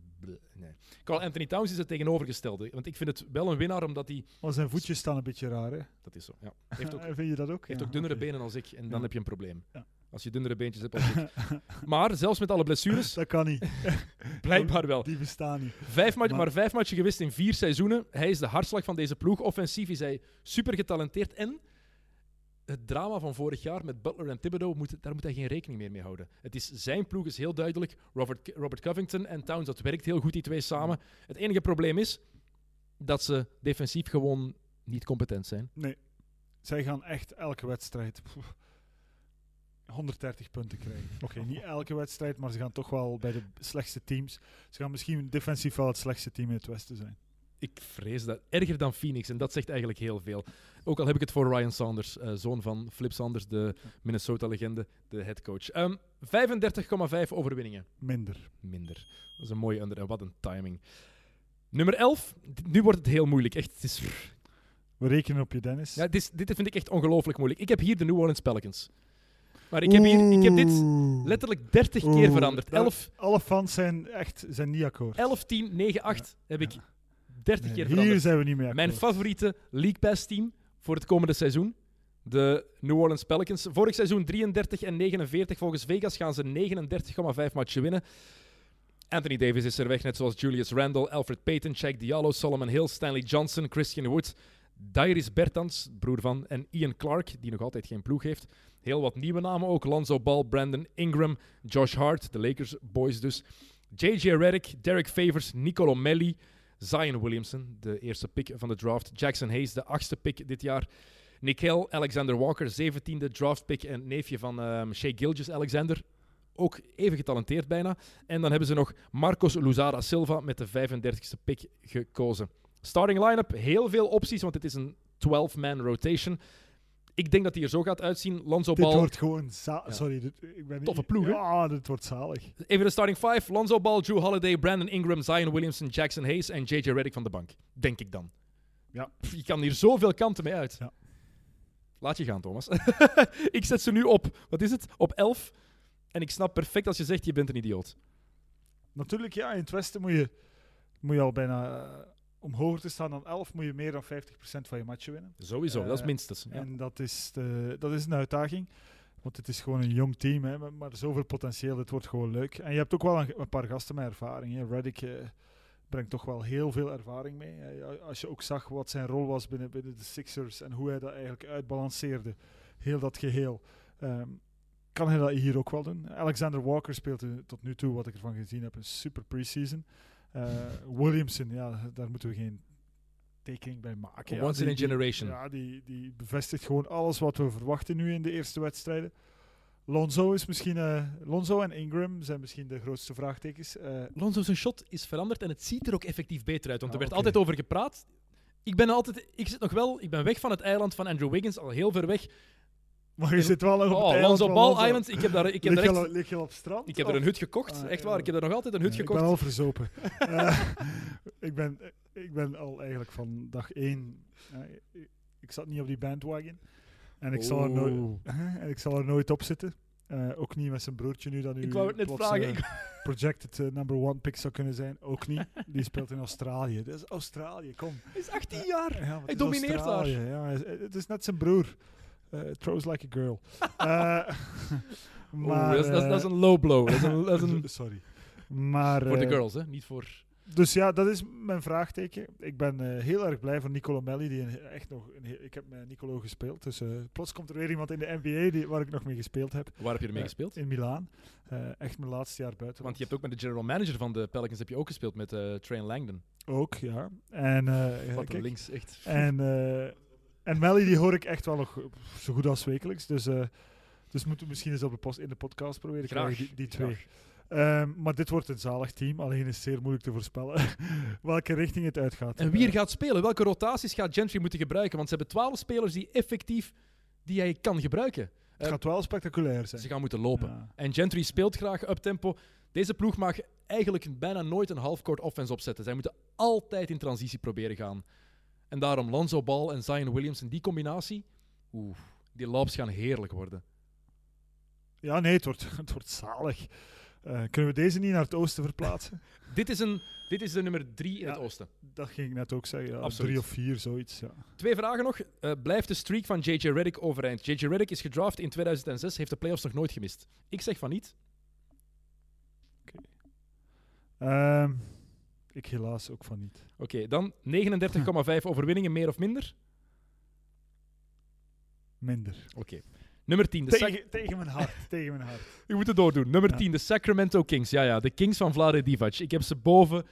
Speaker 1: Nee. Carl Anthony Towns is het tegenovergestelde. Want ik vind het wel een winnaar omdat hij.
Speaker 3: Maar zijn voetjes staan een beetje raar, hè?
Speaker 1: Dat is zo. Ja. Heeft ook, [laughs]
Speaker 3: Vind je dat ook?
Speaker 1: heeft
Speaker 3: Ja,
Speaker 1: ook dunnere benen als ik. En dan
Speaker 3: Ja.
Speaker 1: heb je een probleem.
Speaker 3: Ja.
Speaker 1: Als je dunnere beentjes hebt als ik. [laughs] Maar zelfs met alle blessures,
Speaker 3: Dat kan niet. [laughs]
Speaker 1: blijkbaar wel.
Speaker 3: Die bestaan niet.
Speaker 1: Vijf
Speaker 3: Maar-
Speaker 1: maar vijf matchen gewist in vier seizoenen. Hij is de hartslag van deze ploeg. Offensief is hij super getalenteerd. En het drama van vorig jaar met Butler en Thibodeau, moet, daar moet hij geen rekening meer mee houden. Het is, zijn ploeg is heel duidelijk. Robert, Robert Covington en Towns, dat werkt heel goed, die twee samen. Het enige probleem is dat ze defensief gewoon niet competent zijn.
Speaker 3: Nee. Zij gaan echt elke wedstrijd pff, 130 punten krijgen. Oké, [laughs] niet elke wedstrijd, maar ze gaan toch wel bij de slechtste teams. Ze gaan misschien defensief wel het slechtste team in het Westen zijn.
Speaker 1: Ik vrees dat erger dan Phoenix en dat zegt eigenlijk heel veel. Ook al heb ik het voor Ryan Saunders, eh, zoon van Flip Saunders, de Minnesota-legende, de headcoach. Ehm 35,5 overwinningen.
Speaker 3: Minder.
Speaker 1: Minder. Dat is een mooie under. En wat een timing. Nummer 11. D- Nu wordt het heel moeilijk. Echt, het is,
Speaker 3: We rekenen op je, Dennis.
Speaker 1: ja, dit, dit vind ik echt ongelooflijk moeilijk. Ik heb hier de New Orleans Pelicans. Maar ik heb, hier, ik heb dit letterlijk 30 keer veranderd.
Speaker 3: dat-
Speaker 1: 11,
Speaker 3: Alle fans zijn echt zijn niet akkoord.
Speaker 1: 11 10, 9, 8 heb ik
Speaker 3: Ja.
Speaker 1: 30
Speaker 3: Nee,
Speaker 1: keer
Speaker 3: hier
Speaker 1: veranderd.
Speaker 3: zijn we niet meer
Speaker 1: Mijn
Speaker 3: akkoord.
Speaker 1: favoriete League Pass team voor het komende seizoen. De New Orleans Pelicans. Vorig seizoen 33 en 49. Volgens Vegas gaan ze 39,5 matchen winnen. Anthony Davis is er weg, net zoals Julius Randle, Alfred Payton, Shaq Diallo, Solomon Hill, Stanley Johnson, Christian Wood, Dairis Bertans, broer van, en Ian Clark, die nog altijd geen ploeg heeft. Heel wat nieuwe namen ook. Lonzo Ball, Brandon Ingram, Josh Hart, de Lakers boys dus. J.J. Redick, Derek Favors, Nicolo Melli, Zion Williamson, de eerste pick van de draft. Jackson Hayes, de achtste pick dit jaar. Nikhil Alexander Walker, zeventiende draft pick en neefje van ehm Shea Gilgis Alexander. Ook even getalenteerd bijna. En dan hebben ze nog Marcos Luzara Silva met de 35ste pick gekozen. Starting line-up, heel veel opties, want het is een 12-man rotation. Ik denk dat hij er zo gaat uitzien. Lonzo
Speaker 3: Dit
Speaker 1: Ball,
Speaker 3: wordt gewoon...
Speaker 1: Ja.
Speaker 3: Sorry, dit, ik ben niet-
Speaker 1: Toffe ploeg, hè?
Speaker 3: Ja, dit wordt zalig.
Speaker 1: Even de starting five. Lonzo Ball, Drew Holiday, Brandon Ingram, Zion Williamson, Jackson Hayes en J.J. Redick van de bank. Denk ik dan.
Speaker 3: Ja.
Speaker 1: Je kan hier zoveel kanten mee uit.
Speaker 3: Ja.
Speaker 1: Laat je gaan, Thomas. [laughs] ik zet ze nu op, wat is het? Op 11. En ik snap perfect als je zegt, je bent een idioot.
Speaker 3: Natuurlijk, ja, in het Westen moet je, moet je al bijna... eh, om hoger te staan dan 11 moet je meer dan 50% van je matchen winnen.
Speaker 1: Sowieso,
Speaker 3: Eh,
Speaker 1: dat is minstens. Ja.
Speaker 3: En dat is, de, dat is een uitdaging. Want het is gewoon een jong team, hè, maar, zoveel potentieel. Het wordt gewoon leuk. En je hebt ook wel een, een paar gasten met ervaring. Hè. Reddick eh, brengt toch wel heel veel ervaring mee. Als je ook zag wat zijn rol was binnen, binnen de Sixers en hoe hij dat eigenlijk uitbalanceerde, heel dat geheel, ehm, kan hij dat hier ook wel doen. Alexander Walker speelt eh, tot nu toe, wat ik ervan gezien heb, een super preseason. Eh, Williamson, ja, daar moeten we geen tekening bij maken. Ja,
Speaker 1: Once in
Speaker 3: die-
Speaker 1: a
Speaker 3: die-
Speaker 1: generation.
Speaker 3: ja, die, die bevestigt gewoon alles wat we verwachten nu in de eerste wedstrijden. Lonzo is misschien... eh, Lonzo en Ingram zijn misschien de grootste vraagtekens. Eh,
Speaker 1: Lonzo zijn shot is veranderd en het ziet er ook effectief beter uit. Want er
Speaker 3: Ah,
Speaker 1: werd
Speaker 3: oké.
Speaker 1: altijd over gepraat. Ik ben altijd, ik zit nog wel, ik ben weg van het eiland van Andrew Wiggins, al heel ver weg.
Speaker 3: Maar je zit wel nog op
Speaker 1: Oh,
Speaker 3: van
Speaker 1: Ball. Island, ik heb daar, ik heb
Speaker 3: lig,
Speaker 1: daar echt,
Speaker 3: je op strand?
Speaker 1: ik heb er een hut gekocht.
Speaker 3: Ah,
Speaker 1: echt
Speaker 3: ja.
Speaker 1: waar, ik heb er nog altijd een hut
Speaker 3: Ja, ik
Speaker 1: gekocht.
Speaker 3: ben al verzopen. [laughs] Eh, ik, ben, ik ben al eigenlijk van dag één... eh, ik, zat niet op die bandwagon. En ik, zal er, nooit, [laughs] en ik zal er nooit op zitten. Eh, ook niet met zijn broertje nu dat nu
Speaker 1: Ik wou het net
Speaker 3: plots,
Speaker 1: vragen.
Speaker 3: projected number one pick zou kunnen zijn. Ook niet. Die speelt in Australië. Dat is Australië, kom.
Speaker 1: Hij is 18 jaar.
Speaker 3: Ja,
Speaker 1: Hij domineert
Speaker 3: Australië. Ja, het is net zijn broer. Eh throws like a girl. [laughs] Eh, [laughs]
Speaker 1: Oeh,
Speaker 3: maar,
Speaker 1: dat, is,
Speaker 3: eh,
Speaker 1: een low blow. Dat is een, dat is een, [laughs]
Speaker 3: Sorry. Maar,
Speaker 1: voor de girls, hè? niet voor.
Speaker 3: Dus ja, dat is mijn vraagteken. Ik ben heel erg blij voor Nicolo Melli. Die een- echt nog een ik heb met Nicolo gespeeld. Dus plots komt er weer iemand in de NBA die, waar ik nog mee gespeeld heb.
Speaker 1: Waar heb je ermee gespeeld?
Speaker 3: In Milaan. Echt mijn laatste jaar buiten.
Speaker 1: Want je hebt ook met de general manager van de Pelicans heb je ook gespeeld met Train Langdon.
Speaker 3: Ook, ja. En,
Speaker 1: Wat
Speaker 3: kijk.
Speaker 1: links, echt.
Speaker 3: En, en Melly die hoor ik echt wel nog zo goed als wekelijks. Dus, eh dus moeten we misschien eens op de post, in de podcast proberen te
Speaker 1: Graag,
Speaker 3: krijgen, die, die twee. Ehm, maar dit wordt een zalig team. Alleen is het zeer moeilijk te voorspellen [laughs] welke richting het uitgaat.
Speaker 1: En wie er
Speaker 3: Eh,
Speaker 1: gaat spelen? Welke rotaties gaat Gentry moeten gebruiken? Want ze hebben 12 spelers die effectief die hij kan gebruiken.
Speaker 3: het gaat wel spectaculair zijn.
Speaker 1: Ze gaan moeten lopen.
Speaker 3: Ja.
Speaker 1: En Gentry speelt graag up tempo. Deze ploeg mag eigenlijk bijna nooit een half-court offense opzetten. Zij moeten altijd in transitie proberen gaan. En daarom Lonzo Ball en Zion Williamson, die combinatie, oeh, die lobs gaan heerlijk worden.
Speaker 3: Ja, nee, het wordt, [laughs] het wordt zalig. Eh, kunnen we deze niet naar het oosten verplaatsen? [laughs]
Speaker 1: Dit is, een, dit is de nummer drie in
Speaker 3: Ja.
Speaker 1: het oosten.
Speaker 3: Dat ging ik net ook zeggen. Ja. Drie of vier, zoiets. Ja.
Speaker 1: Twee vragen nog. Eh, blijft de streak van J.J. Redick overeind? J.J. Redick is gedraft in 2006, heeft de playoffs nog nooit gemist. Ik zeg van niet.
Speaker 3: Ehm, ik helaas ook van niet.
Speaker 1: Oké, dan 39,5 [laughs] overwinningen, meer of minder.
Speaker 3: Minder.
Speaker 1: Oké. Nummer 10. De Sac-
Speaker 3: Tegen, tegen mijn hart. [laughs] tegen mijn hart.
Speaker 1: Je moet het doordoen. Nummer
Speaker 3: Ja.
Speaker 1: 10, de Sacramento Kings. Ja, ja, de Kings van Vlade Divac. Ik heb ze boven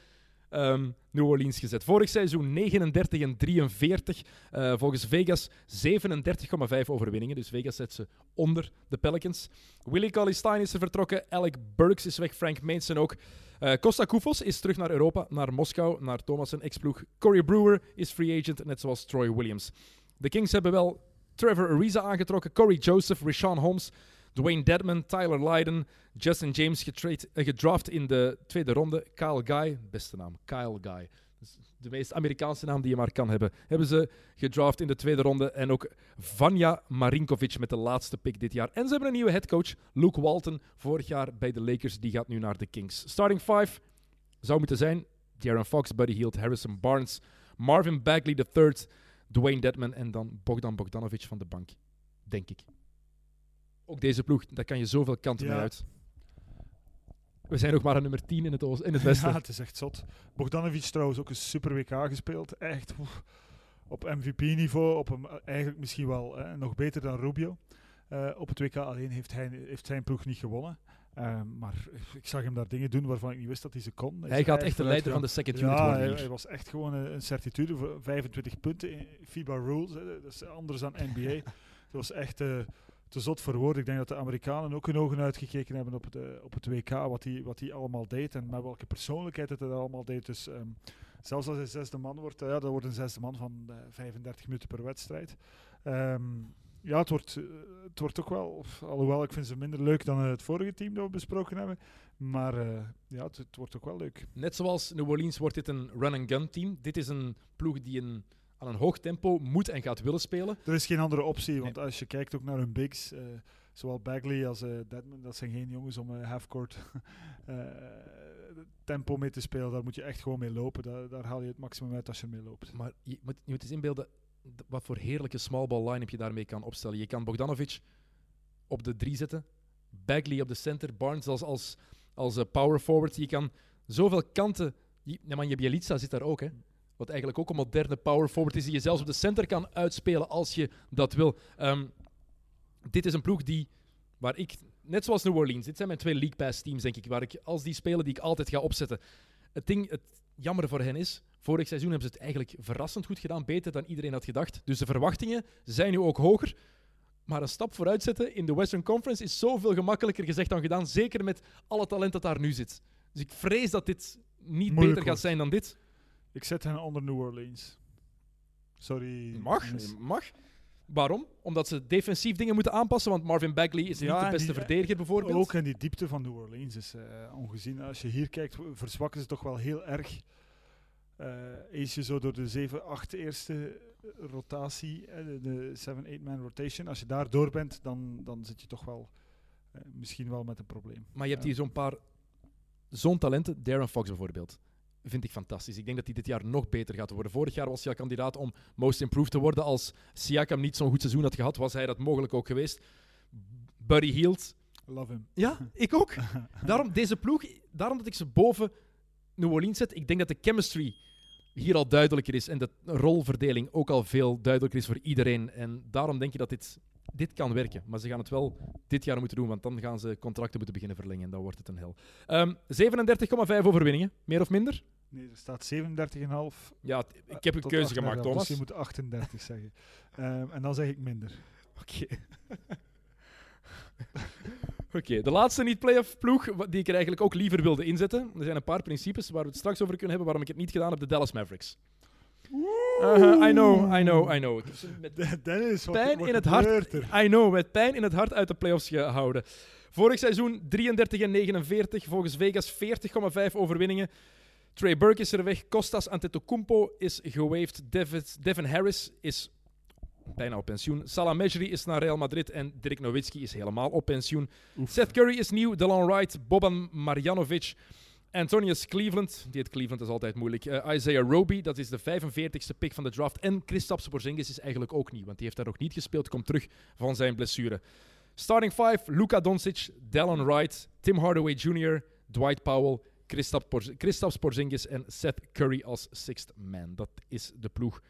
Speaker 1: ehm, New Orleans gezet. Vorig seizoen 39 en 43. Eh, volgens Vegas 37,5 overwinningen. Dus Vegas zet ze onder de Pelicans. Willie Cauley-Stein is er vertrokken. Alec Burks is weg. Frank Mason ook. Uh, Costa Koufos is terug naar Europa, naar Moskou, naar Thomas en ex-ploeg. Corey Brewer is free agent, net zoals Troy Williams. De Kings hebben wel Trevor Ariza aangetrokken, Corey Joseph, Rashawn Holmes, Dwayne Dedman, Tyler Lydon, Justin James uh, gedraft in de tweede ronde. Kyle Guy, beste naam, Kyle Guy. De meest Amerikaanse naam die je maar kan hebben. Hebben ze gedraft in de tweede ronde. En ook Vanja Marinkovic met de laatste pick dit jaar. En ze hebben een nieuwe headcoach, Luke Walton. Vorig jaar bij de Lakers. Die gaat nu naar de Kings. Starting five zou moeten zijn Jaron Fox, Buddy Hield, Harrison Barnes, Marvin Bagley III, Dwayne Dedman en dan Bogdan Bogdanovic van de bank. Denk ik. Ook deze ploeg, daar kan je zoveel kanten
Speaker 3: Ja.
Speaker 1: mee uit. We zijn nog maar een nummer 10 in het, oost- in het westen. [laughs]
Speaker 3: Ja, het is echt zot. Bogdanovic trouwens ook een super WK gespeeld. Echt oef, op MVP-niveau, op hem eigenlijk misschien wel nog beter dan Rubio. Eh, op het WK alleen heeft, hij, heeft zijn ploeg niet gewonnen. Eh, maar ik zag hem daar dingen doen waarvan ik niet wist dat hij ze kon.
Speaker 1: Hij gaat echt de leider van de second unit
Speaker 3: Ja,
Speaker 1: worden
Speaker 3: hij, hij was echt gewoon een, een certitude voor 25 punten in FIBA rules. Hè. Dat is anders dan NBA. Het [laughs] was echt eh, te zot voor woorden. Ik denk dat de Amerikanen ook hun ogen uitgekeken hebben op het, eh, op het WK, wat hij wat hij allemaal deed en met welke persoonlijkheid het hij allemaal deed. Dus ehm, zelfs als hij zesde man wordt, eh, ja, dat wordt een zesde man van eh, 35 minuten per wedstrijd. Ehm, ja, het wordt, eh, het wordt ook wel, alhoewel ik vind ze minder leuk dan eh, het vorige team dat we besproken hebben. Maar eh, ja, het, het wordt ook wel leuk.
Speaker 1: Net zoals New Orleans wordt dit een run-and-gun team. Dit is een ploeg die een, aan een hoog tempo moet en gaat willen spelen.
Speaker 3: Er is geen andere optie, want als je kijkt ook naar hun bigs, eh, zowel Bagley als eh Deadman, dat zijn geen jongens om eh halfcourt [laughs] tempo mee te spelen. Daar moet je echt gewoon mee lopen. Daar, daar haal je het maximum uit als je ermee loopt.
Speaker 1: Maar je moet, je moet eens inbeelden wat voor heerlijke small ball line-up je daarmee kan opstellen. Je kan Bogdanovic op de drie zetten, Bagley op de center, Barnes als, als, als power forward. Je kan zoveel kanten... Je, nee, man, je Bielitsa zit daar ook, hè. Wat eigenlijk ook een moderne power forward is, die je zelfs op de center kan uitspelen als je dat wil. Ehm, dit is een ploeg die, waar ik, net zoals New Orleans, dit zijn mijn twee League Pass teams, denk ik, waar ik als die spelen die ik altijd ga opzetten. Het ding, het jammer voor hen is, vorig seizoen hebben ze het eigenlijk verrassend goed gedaan, beter dan iedereen had gedacht. Dus de verwachtingen zijn nu ook hoger. Maar een stap vooruit zetten in de Western Conference is zoveel gemakkelijker gezegd dan gedaan, zeker met alle talent dat daar nu zit. Dus ik vrees dat dit niet
Speaker 3: Moeilijk
Speaker 1: beter gaat zijn dan dit.
Speaker 3: Ik zet hen onder New Orleans. Sorry.
Speaker 1: Mag, mag. Waarom? Omdat ze defensief dingen moeten aanpassen, want Marvin Bagley is
Speaker 3: Ja,
Speaker 1: niet de beste
Speaker 3: die-
Speaker 1: verdediger bijvoorbeeld.
Speaker 3: Ook en die diepte van New Orleans is eh, ongezien. Als je hier kijkt, verzwakken ze toch wel heel erg. Eh eens je zo door de 7, 8 eerste rotatie, eh, de- de 7-8 man rotation, als je daar door bent, dan, dan zit je toch wel eh, misschien wel met een probleem.
Speaker 1: Maar je hebt hier zo'n paar zo'n talenten. Darren Fox bijvoorbeeld. Vind ik fantastisch. Ik denk dat hij dit jaar nog beter gaat worden. Vorig jaar was hij al kandidaat om Most Improved te worden. Als Siakam niet zo'n goed seizoen had gehad, was hij dat mogelijk ook geweest. Buddy Hield.
Speaker 3: Love him.
Speaker 1: Ja, [laughs] ik ook. Daarom, deze ploeg, daarom dat ik ze boven New Orleans zet. Ik denk dat de chemistry hier al duidelijker is en de rolverdeling ook al veel duidelijker is voor iedereen. En daarom denk je dat dit, dit kan werken. Maar ze gaan het wel dit jaar moeten doen, want dan gaan ze contracten moeten beginnen verlengen en dan wordt het een hel. Ehm 37,5 overwinningen, meer of minder?
Speaker 3: Nee, er staat 37,5.
Speaker 1: Ja, ik heb een
Speaker 3: tot
Speaker 1: keuze
Speaker 3: 38,
Speaker 1: gemaakt, Thomas.
Speaker 3: Dus je moet 38 zeggen. Ehm, en dan zeg ik minder.
Speaker 1: Oké. [laughs] Oké, de laatste niet-playoff ploeg die ik er eigenlijk ook liever wilde inzetten. Er zijn een paar principes waar we het straks over kunnen hebben waarom ik het niet gedaan heb. De Dallas Mavericks. Uh-huh, I know, I know, I know. [laughs] Met
Speaker 3: De- Dennis, wat,
Speaker 1: pijn
Speaker 3: wat
Speaker 1: in het hart.
Speaker 3: er?
Speaker 1: I know, met pijn in het hart uit de playoffs gehouden. Vorig seizoen 33 en 49, volgens Vegas 40,5 overwinningen. Trey Burke is er weg, Kostas Antetokounmpo is gewaved, Devin, Devin Harris is bijna op pensioen, Salah Mejri is naar Real Madrid en Dirk Nowitzki is helemaal op pensioen. Seth Curry is nieuw, Delon Wright, Boban Marjanovic, Antonius Cleveland, die het Cleveland is altijd moeilijk, Eh, Isaiah Roby, dat is de 45ste pick van de draft en Kristaps Porzingis is eigenlijk ook nieuw, want die heeft daar nog niet gespeeld, komt terug van zijn blessure. Starting five, Luka Doncic, Delon Wright, Tim Hardaway Jr., Dwight Powell, Kristaps Porzingis en Seth Curry als sixth man. Dat is de ploeg.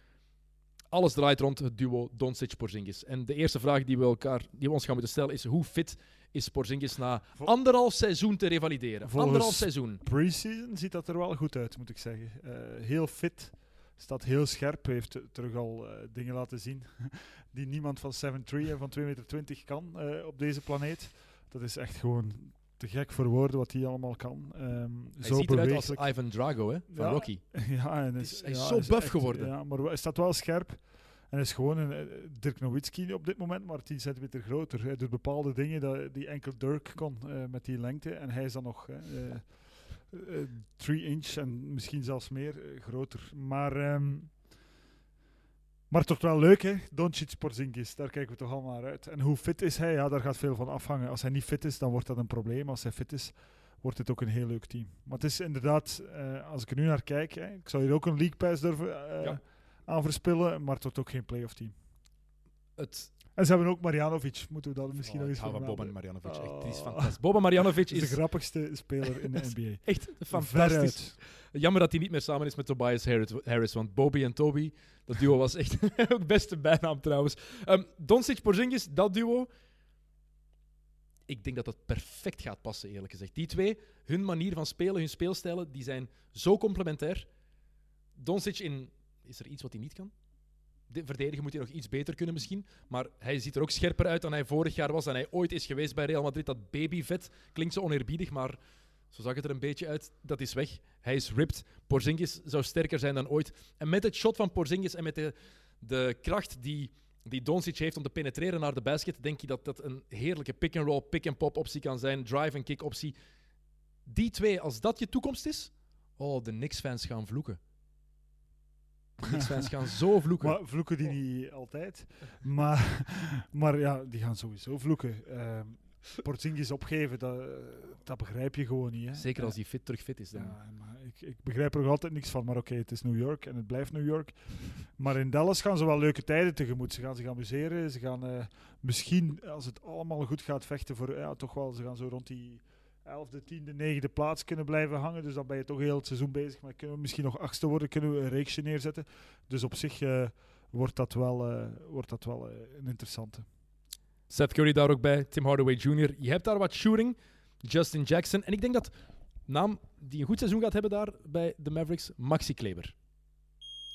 Speaker 1: Alles draait rond het duo Doncic-Porzingis. En de eerste vraag die we, elkaar, die we ons gaan moeten stellen is hoe fit is Porzingis na anderhalf seizoen te revalideren.
Speaker 3: Volgens-
Speaker 1: Anderhalf seizoen.
Speaker 3: Pre-season ziet dat er wel goed uit, moet ik zeggen. Eh, heel fit, staat heel scherp, heeft terug al eh, dingen laten zien [laughs] die niemand van 7'3 en van 2,20 meter kan eh, op deze planeet. Dat is echt gewoon te gek voor woorden wat hij allemaal kan. Ehm,
Speaker 1: Hij
Speaker 3: zo
Speaker 1: ziet eruit als. Ivan Drago hè, van
Speaker 3: Ja.
Speaker 1: Rocky. [laughs]
Speaker 3: ja, en is,
Speaker 1: hij is
Speaker 3: ja,
Speaker 1: zo buff geworden.
Speaker 3: Ja, maar hij staat wel scherp. En is gewoon een eh, Dirk Nowitzki op dit moment, maar 10 centimeter groter. Hij doet bepaalde dingen dat, die enkel Dirk kon eh, met die lengte. En hij is dan nog 3 inch en misschien zelfs meer eh, groter. Maar, ehm, maar toch wel leuk, hè? Doncic Porzingis, daar kijken we toch allemaal naar uit. En hoe fit is hij? Ja, daar gaat veel van afhangen. Als hij niet fit is, dan wordt dat een probleem. Als hij fit is, wordt het ook een heel leuk team. Maar het is inderdaad, eh, als ik er nu naar kijk, hè, ik zou hier ook een League Pass durven eh. Aan verspillen, maar het wordt ook geen playoff team.
Speaker 1: Het,
Speaker 3: En ze hebben ook Marjanovic, moeten we dat misschien
Speaker 1: oh,
Speaker 3: nog eens
Speaker 1: hou van Boban. Marjanovic. Echt, die is
Speaker 3: Oh.
Speaker 1: fantastisch. Boban Marjanovic [laughs]
Speaker 3: is de grappigste speler in de [laughs] NBA.
Speaker 1: echt fantastisch. Jammer dat hij niet meer samen is met Tobias Harris, Harris want Bobby en Toby, dat duo was echt [laughs] ook beste bijnaam trouwens. Um, Doncic Porzingis, dat duo, ik denk dat dat perfect gaat passen eerlijk gezegd. Die twee, hun manier van spelen, hun speelstijlen, die zijn zo complementair. Doncic in, is er iets wat hij niet kan? De verdedigen moet hij nog iets beter kunnen misschien, maar hij ziet er ook scherper uit dan hij vorig jaar was en hij ooit is geweest bij Real Madrid. Dat babyvet klinkt zo oneerbiedig, maar zo zag het er een beetje uit. Dat is weg. Hij is ripped. Porzingis zou sterker zijn dan ooit. En met het shot van Porzingis en met de, de kracht die, die Doncic heeft om te penetreren naar de basket, denk je dat dat een heerlijke pick-and-roll, pick-and-pop optie kan zijn. Drive-and-kick optie. Die twee, als dat je toekomst is, oh, de Knicks-fans gaan vloeken. Knicks-fans gaan zo vloeken.
Speaker 3: Maar vloeken die niet altijd. Maar, maar ja, die gaan sowieso vloeken. Porzingis opgeven, dat, dat begrijp je gewoon niet. Hè.
Speaker 1: Zeker als hij fit, terug fit is dan.
Speaker 3: Ja, maar ik, ik begrijp er nog altijd niks van. Maar oké, het is New York en het blijft New York. Maar in Dallas gaan ze wel leuke tijden tegemoet. Ze gaan zich amuseren. Ze gaan eh, misschien, als het allemaal goed gaat, vechten voor... Ja, toch wel, ze gaan zo rond die 11e, 10e, 9e plaats kunnen blijven hangen. Dus dan ben je toch heel het seizoen bezig. Maar kunnen we misschien nog achtste worden, kunnen we een reeksje neerzetten. Dus op zich eh, wordt dat wel, eh, wordt dat wel eh, een interessante.
Speaker 1: Seth Curry daar ook bij, Tim Hardaway Jr. Je hebt daar wat shooting, Justin Jackson. En ik denk dat naam die een goed seizoen gaat hebben daar bij de Mavericks, Maxi Kleber.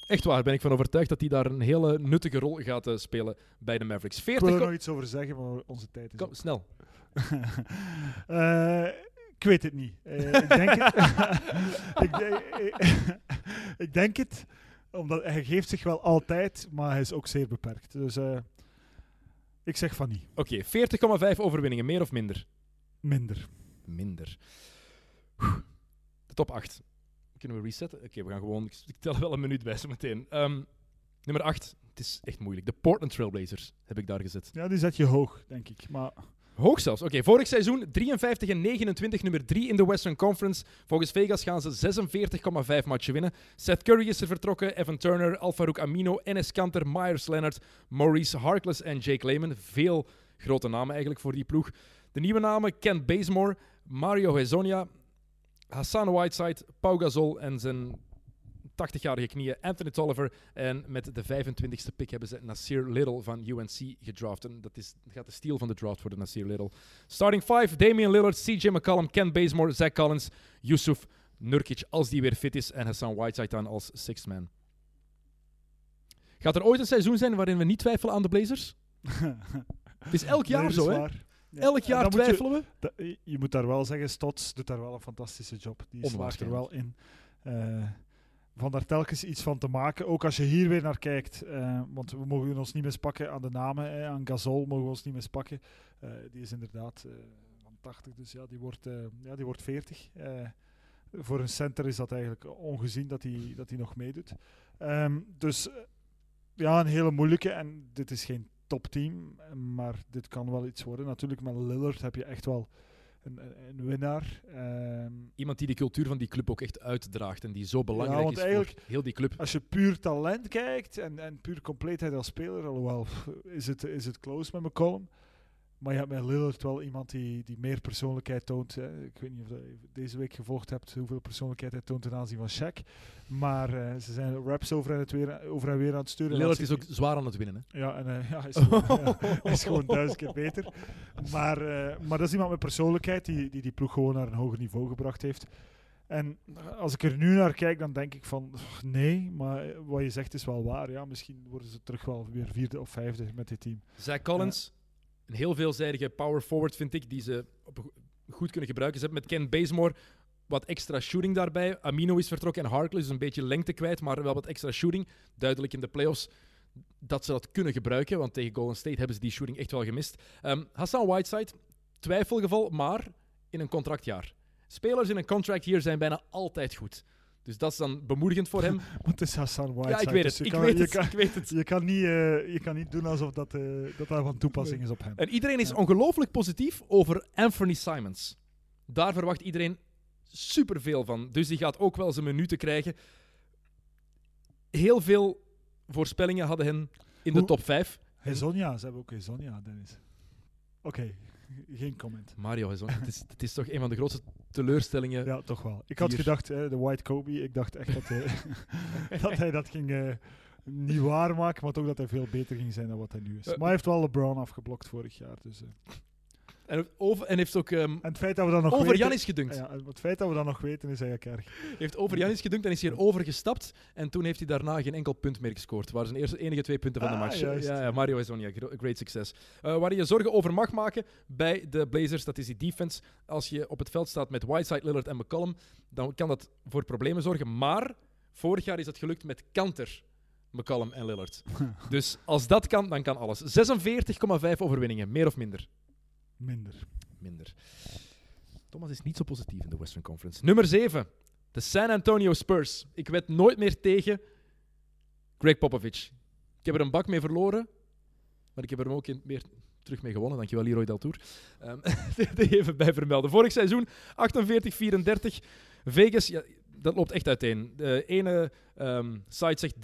Speaker 1: Echt waar, ben ik van overtuigd dat hij daar een hele nuttige rol gaat spelen bij de Mavericks.
Speaker 3: Ik
Speaker 1: 40
Speaker 3: wil er nog iets over zeggen, maar onze tijd is
Speaker 1: Kom,
Speaker 3: op.
Speaker 1: snel. [laughs]
Speaker 3: Eh, ik weet het niet. Eh, ik denk het. [laughs] ik, [laughs] ik denk het, omdat hij geeft zich wel altijd, maar hij is ook zeer beperkt. Dus eh, ik zeg van niet.
Speaker 1: Oké, 40,5 overwinningen, meer of minder?
Speaker 3: Minder.
Speaker 1: Minder. De top 8. Kunnen we resetten? Oké, we gaan gewoon... Ik tel wel een minuut bij zo meteen. Ehm, nummer 8. Het is echt moeilijk. De Portland Trailblazers heb ik daar gezet.
Speaker 3: Ja, die zet je hoog, denk ik. Maar
Speaker 1: Hoog zelfs. Oké, vorig seizoen 53 en 29, nummer 3 in de Western Conference. Volgens Vegas gaan ze 46,5 matchen winnen. Seth Curry is er vertrokken, Evan Turner, Alfarouk Amino, Enes Kanter, Myers Leonard, Maurice Harkless en Jake Lehman. Veel grote namen eigenlijk voor die ploeg. De nieuwe namen Kent Bazemore, Mario Hezonja, Hassan Whiteside, Pau Gasol en zijn 80-jarige knieën Anthony Tolliver. En met de 25e pick hebben ze Nasir Little van UNC gedraft. En dat, is, gaat de steal van de draft worden, Nasir Little. Starting 5, Damian Lillard, CJ McCollum, Ken Bazemore, Zach Collins, Yusuf Nurkic als die weer fit is en Hassan Whiteside dan als sixth man. Gaat er ooit een seizoen zijn waarin we niet twijfelen aan de Blazers? [laughs] Het is elk jaar
Speaker 3: Nee,
Speaker 1: zo, hè?
Speaker 3: Ja,
Speaker 1: Elk jaar
Speaker 3: je-
Speaker 1: twijfelen we.
Speaker 3: Je moet daar wel zeggen, Stots doet daar wel een fantastische job. Die slaagt er wel in. Eh, van daar telkens iets van te maken. Ook als je hier weer naar kijkt. eh, want we mogen ons niet mispakken aan de namen. eh, aan Gasol mogen we ons niet mispakken. Eh, die is inderdaad eh, van 80, dus ja, die wordt, ja, die wordt 40. Eh, voor een center is dat eigenlijk ongezien dat hij dat nog meedoet. Ehm, dus ja, een hele moeilijke. En dit is geen topteam, maar dit kan wel iets worden. Natuurlijk, met Lillard heb je echt wel een, een- winnaar. Ehm,
Speaker 1: Iemand die de cultuur van die club ook echt uitdraagt en die zo belangrijk
Speaker 3: want
Speaker 1: is voor heel die club.
Speaker 3: als je puur talent kijkt en, en puur compleetheid als speler, alhoewel is het, is het close met McCollum. Maar je hebt met Lillard wel iemand die, die meer persoonlijkheid toont. Hè. Ik weet niet of je deze week gevolgd hebt hoeveel persoonlijkheid hij toont ten aanzien van Shaq. Maar eh, ze zijn raps over en, het weer, over en weer aan het sturen.
Speaker 1: Lillard is ook zwaar aan het winnen. Hè?
Speaker 3: Ja, en eh, ja, hij, is gewoon, ja, [laughs] [laughs] hij is gewoon duizend keer beter. Maar, eh, maar dat is iemand met persoonlijkheid die, die die ploeg gewoon naar een hoger niveau gebracht heeft. En als ik er nu naar kijk, dan denk ik van "Ugh, nee, maar wat je zegt is wel waar. Ja, misschien worden ze terug wel weer vierde of vijfde met dit team.
Speaker 1: Zach Collins, een heel veelzijdige power forward vind ik, die ze goed kunnen gebruiken. Ze hebben met Ken Bazemore wat extra shooting daarbij. Amino is vertrokken en Harkless is een beetje lengte kwijt, maar wel wat extra shooting. Duidelijk in de playoffs dat ze dat kunnen gebruiken, want tegen Golden State hebben ze die shooting echt wel gemist. Ehm, Hassan Whiteside, twijfelgeval, maar in een contractjaar. Spelers in een contract zijn bijna altijd goed. Dus dat is dan bemoedigend voor hem. [laughs]
Speaker 3: Want het is Hassan Whiteside.
Speaker 1: ja, ik weet
Speaker 3: dus
Speaker 1: het.
Speaker 3: je
Speaker 1: Ik
Speaker 3: kan-
Speaker 1: weet het.
Speaker 3: kan-
Speaker 1: Ik weet het.
Speaker 3: Je kan niet, eh, je kan niet doen alsof dat, eh, dat, dat van toepassing is op hem.
Speaker 1: En iedereen is
Speaker 3: Ja.
Speaker 1: ongelooflijk positief over Anthony Simons. Daar verwacht iedereen superveel van. Dus die gaat ook wel zijn minuten krijgen. Heel veel voorspellingen hadden hen in de top 5.
Speaker 3: Hezonja, ze hebben ook Hezonja, Dennis. Oké, geen comment.
Speaker 1: Mario, Hezon, het, is, het is toch een van de grootste teleurstellingen.
Speaker 3: Ja, toch wel. Ik had gedacht, de White Kobe, ik dacht echt dat hij [laughs] dat, hij dat ging eh, niet waarmaken, maar toch dat hij veel beter ging zijn dan wat hij nu is.
Speaker 1: Eh,
Speaker 3: Maar hij heeft wel LeBron afgeblokt vorig jaar. Dus, eh.
Speaker 1: En, over, en heeft ook ehm,
Speaker 3: En het feit dat we dat nog
Speaker 1: over
Speaker 3: weten...
Speaker 1: Janis gedunkt.
Speaker 3: Ja, het feit dat we dat nog weten is eigenlijk erg.
Speaker 1: heeft over Janis gedunkt en is hier overgestapt. En toen heeft hij daarna geen enkel punt meer gescoord. Waren zijn eerste, enige twee punten van de
Speaker 3: Ah,
Speaker 1: match.
Speaker 3: juist.
Speaker 1: Ja, ja, Mario Hezonja, gro- great succes. Eh, waar je je zorgen over mag maken bij de Blazers, dat is die defense. Als je op het veld staat met Whiteside, Lillard en McCollum, dan kan dat voor problemen zorgen. Maar vorig jaar is dat gelukt met Kanter, McCollum en Lillard. [laughs] dus als dat kan, dan kan alles. 46,5 overwinningen, meer of minder?
Speaker 3: Minder.
Speaker 1: minder. Thomas is niet zo positief in de Western Conference. Nummer 7. De San Antonio Spurs. Ik wed nooit meer tegen Greg Popovich. Ik heb er een bak mee verloren, maar ik heb er ook meer terug mee gewonnen. Dankjewel, Leroy Deltour. Um, [laughs] even bij vermelden. Vorig seizoen 48-34. Vegas, dat loopt echt uiteen. De ene ehm, site zegt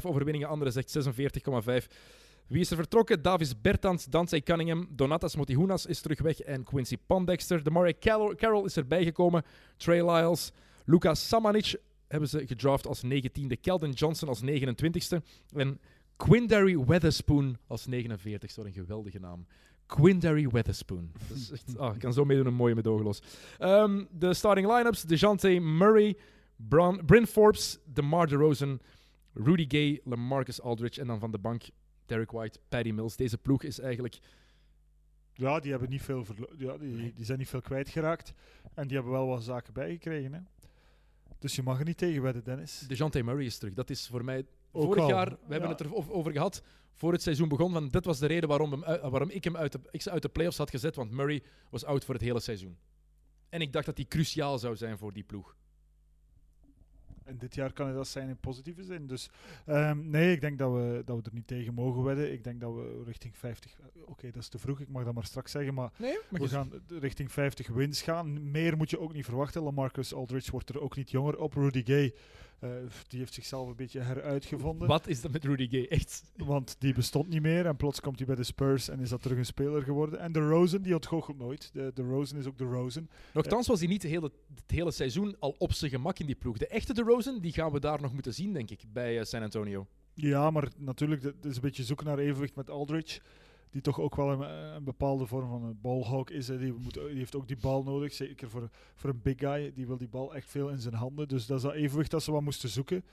Speaker 1: 43,5 overwinningen, de andere zegt 46,5. Wie is er vertrokken? Davis Bertans, Dansey Cunningham, Donatas Motihunas is terug weg en Quincy Pondexter. Demare Carroll, Carroll is erbij gekomen. Trey Lyles, Lucas Samanic hebben ze gedraft als 19e. Keldon Johnson als 29e. En Quindary Weatherspoon als 49 Wat een geweldige naam. Quindary Weatherspoon. Dat ah, ik kan zo meedoen een mooie medogeloos. Ehm de starting line-ups. DeJounte Murray, Bron, Bryn Forbes, DeMar DeRozan, Rudy Gay, LaMarcus Aldridge en dan van de bank Derek White, Patty Mills. Deze ploeg is eigenlijk...
Speaker 3: Ja, die, hebben niet veel ja, die, die zijn niet veel kwijtgeraakt. En die hebben wel wat zaken bijgekregen. Hè. Dus je mag er niet tegen wedden, Dennis.
Speaker 1: DeJounte Murray is terug. Dat is voor mij...
Speaker 3: Ook
Speaker 1: vorig
Speaker 3: al,
Speaker 1: jaar, we hebben het er ov- over gehad, voor het seizoen begon, van dit was de reden waarom, hem uit- waarom ik hem uit de, ik ze uit de playoffs had gezet, want Murray was out voor het hele seizoen. En ik dacht dat hij cruciaal zou zijn voor die ploeg.
Speaker 3: En dit jaar kan het dat zijn in positieve zin. Dus ehm, nee, ik denk dat we, dat we er niet tegen mogen wedden. Ik denk dat we richting 50... eh, Oké, dat is te vroeg, ik mag dat maar straks zeggen. Maar
Speaker 1: Nee,
Speaker 3: we gaan richting 50 wins gaan. Meer moet je ook niet verwachten. Lamarcus Aldridge wordt er ook niet jonger op. Rudy Gay, eh, die heeft zichzelf een beetje heruitgevonden.
Speaker 1: Wat is dat met Rudy Gay? Echt.
Speaker 3: Want die bestond niet meer. En plots komt hij bij de Spurs en is dat terug een speler geworden. En de Rosen, die ontgoochelt nooit. De, de Rosen is ook de Rosen.
Speaker 1: Nochtans was hij niet de hele, het hele seizoen al op zijn gemak in die ploeg. De echte DeRozan, die gaan we daar nog moeten zien, denk ik, bij eh, San Antonio.
Speaker 3: Ja, maar natuurlijk, het is een beetje zoeken naar evenwicht met Aldridge. Die toch ook wel een, een bepaalde vorm van een balhawk is. Hè. Die, moet, die heeft ook die bal nodig. Zeker voor, voor een big guy. Die wil die bal echt veel in zijn handen. Dus dat is dat evenwicht dat ze wat moesten zoeken.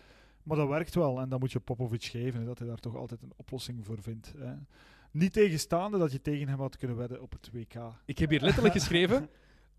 Speaker 3: Maar dat werkt wel. En dan moet je Popovic geven. Hè, dat hij daar toch altijd een oplossing voor vindt. Hè. Niet tegenstaande dat je tegen hem had kunnen wedden op het WK.
Speaker 1: Ik heb hier letterlijk [laughs] geschreven,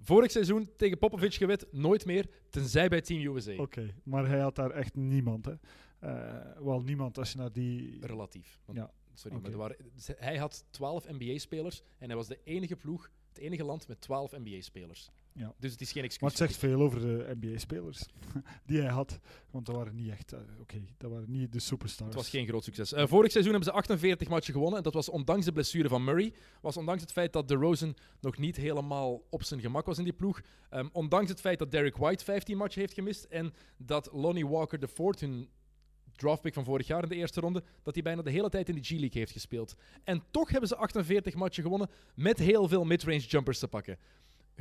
Speaker 1: vorig seizoen tegen Popovic gewet, nooit meer, tenzij bij Team USA.
Speaker 3: Oké, maar hij had daar echt niemand. Hè. Eh, wel niemand als je naar die...
Speaker 1: Relatief. Want-
Speaker 3: Ja.
Speaker 1: Sorry, maar er waren, hij had 12 NBA-spelers en hij was de enige ploeg, het enige land met 12 NBA-spelers.
Speaker 3: Ja.
Speaker 1: Dus het is geen excuus.
Speaker 3: Maar het zegt veel over de NBA-spelers [laughs] die hij had. Want dat waren niet echt... eh, Oké, dat waren niet de superstars.
Speaker 1: Het was geen groot succes. Eh, vorig seizoen hebben ze 48 matchen gewonnen. En dat was ondanks de blessure van Murray. Was ondanks het feit dat DeRozan nog niet helemaal op zijn gemak was in die ploeg. Ehm, ondanks het feit dat Derek White 15 matchen heeft gemist. En dat Lonnie Walker IV, hun draftpick van vorig jaar in de eerste ronde, dat hij bijna de hele tijd in de G-League heeft gespeeld. En toch hebben ze 48 matchen gewonnen met heel veel midrange jumpers te pakken.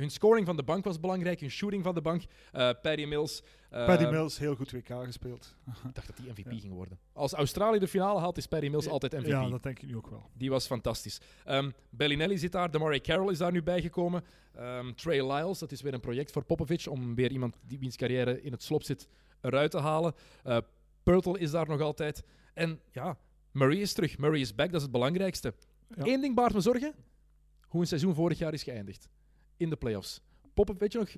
Speaker 1: Hun scoring van de bank was belangrijk, hun shooting van de bank. Uh, Paddy Mills. Uh,
Speaker 3: Paddy Mills, heel goed WK gespeeld.
Speaker 1: Ik dacht dat hij MVP ging worden. Als Australië de finale haalt, is Paddy Mills altijd MVP.
Speaker 3: Ja, dat denk ik nu ook wel.
Speaker 1: Die was fantastisch. Um, Bellinelli zit daar, Damari Carroll is daar nu bijgekomen. Um, Trey Lyles, dat is weer een project voor Popovic om weer iemand die wiens carrière in het slop zit eruit te halen. Uh, Purtle is daar nog altijd. En ja, Murray is terug. Murray is back, dat is het belangrijkste. Ja. Eén ding baart me zorgen. Hoe een seizoen vorig jaar is geëindigd. In de playoffs. Popovic, nog,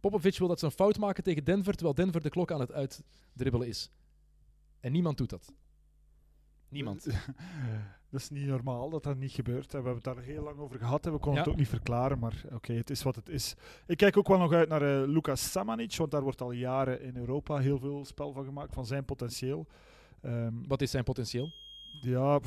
Speaker 1: Popovic wil dat ze een fout maken tegen Denver, terwijl Denver de klok aan het uitdribbelen is. En niemand doet dat. Niemand. [laughs]
Speaker 3: dat is niet normaal dat dat niet gebeurt. We hebben het daar heel lang over gehad en we konden ja. het ook niet verklaren, maar oké, het is wat het is. Ik kijk ook wel nog uit naar uh, Lucas Samanic, want daar wordt al jaren in Europa heel veel spel van gemaakt, van zijn potentieel.
Speaker 1: Um, wat is zijn potentieel?
Speaker 3: Ja,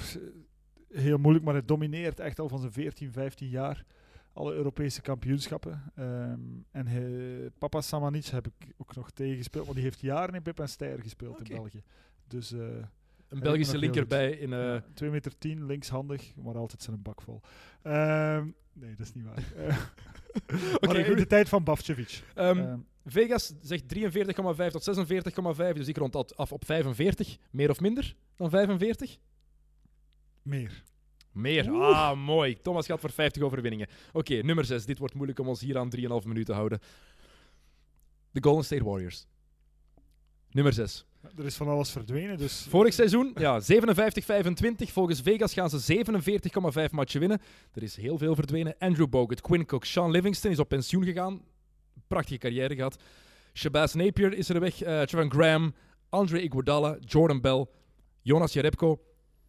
Speaker 3: heel moeilijk, maar hij domineert echt al van zijn 14, 15 jaar alle Europese kampioenschappen. Um, en hij, papa Samanic heb ik ook nog tegengespeeld, want die heeft jaren in Pip en Steyr gespeeld okay. in België. Dus... Uh,
Speaker 1: een Belgische linker bij in... Uh... Ja,
Speaker 3: 2 meter 10, linkshandig, maar altijd zijn een bak vol. Um, nee, dat is niet waar. [laughs] Oké, okay, in de tijd van Bavcevic.
Speaker 1: Um, um, Vegas zegt 43,5 tot 46,5, dus ik rond af op 45. Meer of minder dan 45?
Speaker 3: Meer.
Speaker 1: Meer. Ah, mooi. Thomas gaat voor 50 overwinningen. Oké, okay, nummer 6. Dit wordt moeilijk om ons hier aan 3,5 minuten te houden. De Golden State Warriors. Nummer 6.
Speaker 3: Er is van alles verdwenen, dus...
Speaker 1: Vorig seizoen, ja, 57-25. Volgens Vegas gaan ze 47,5 matchen winnen. Er is heel veel verdwenen. Andrew Bogut, Quinn Cook, Sean Livingston is op pensioen gegaan. Prachtige carrière gehad. Shabazz Napier is er weg. Uh, Trevor Graham, Andre Iguodala, Jordan Bell, Jonas Jerebko,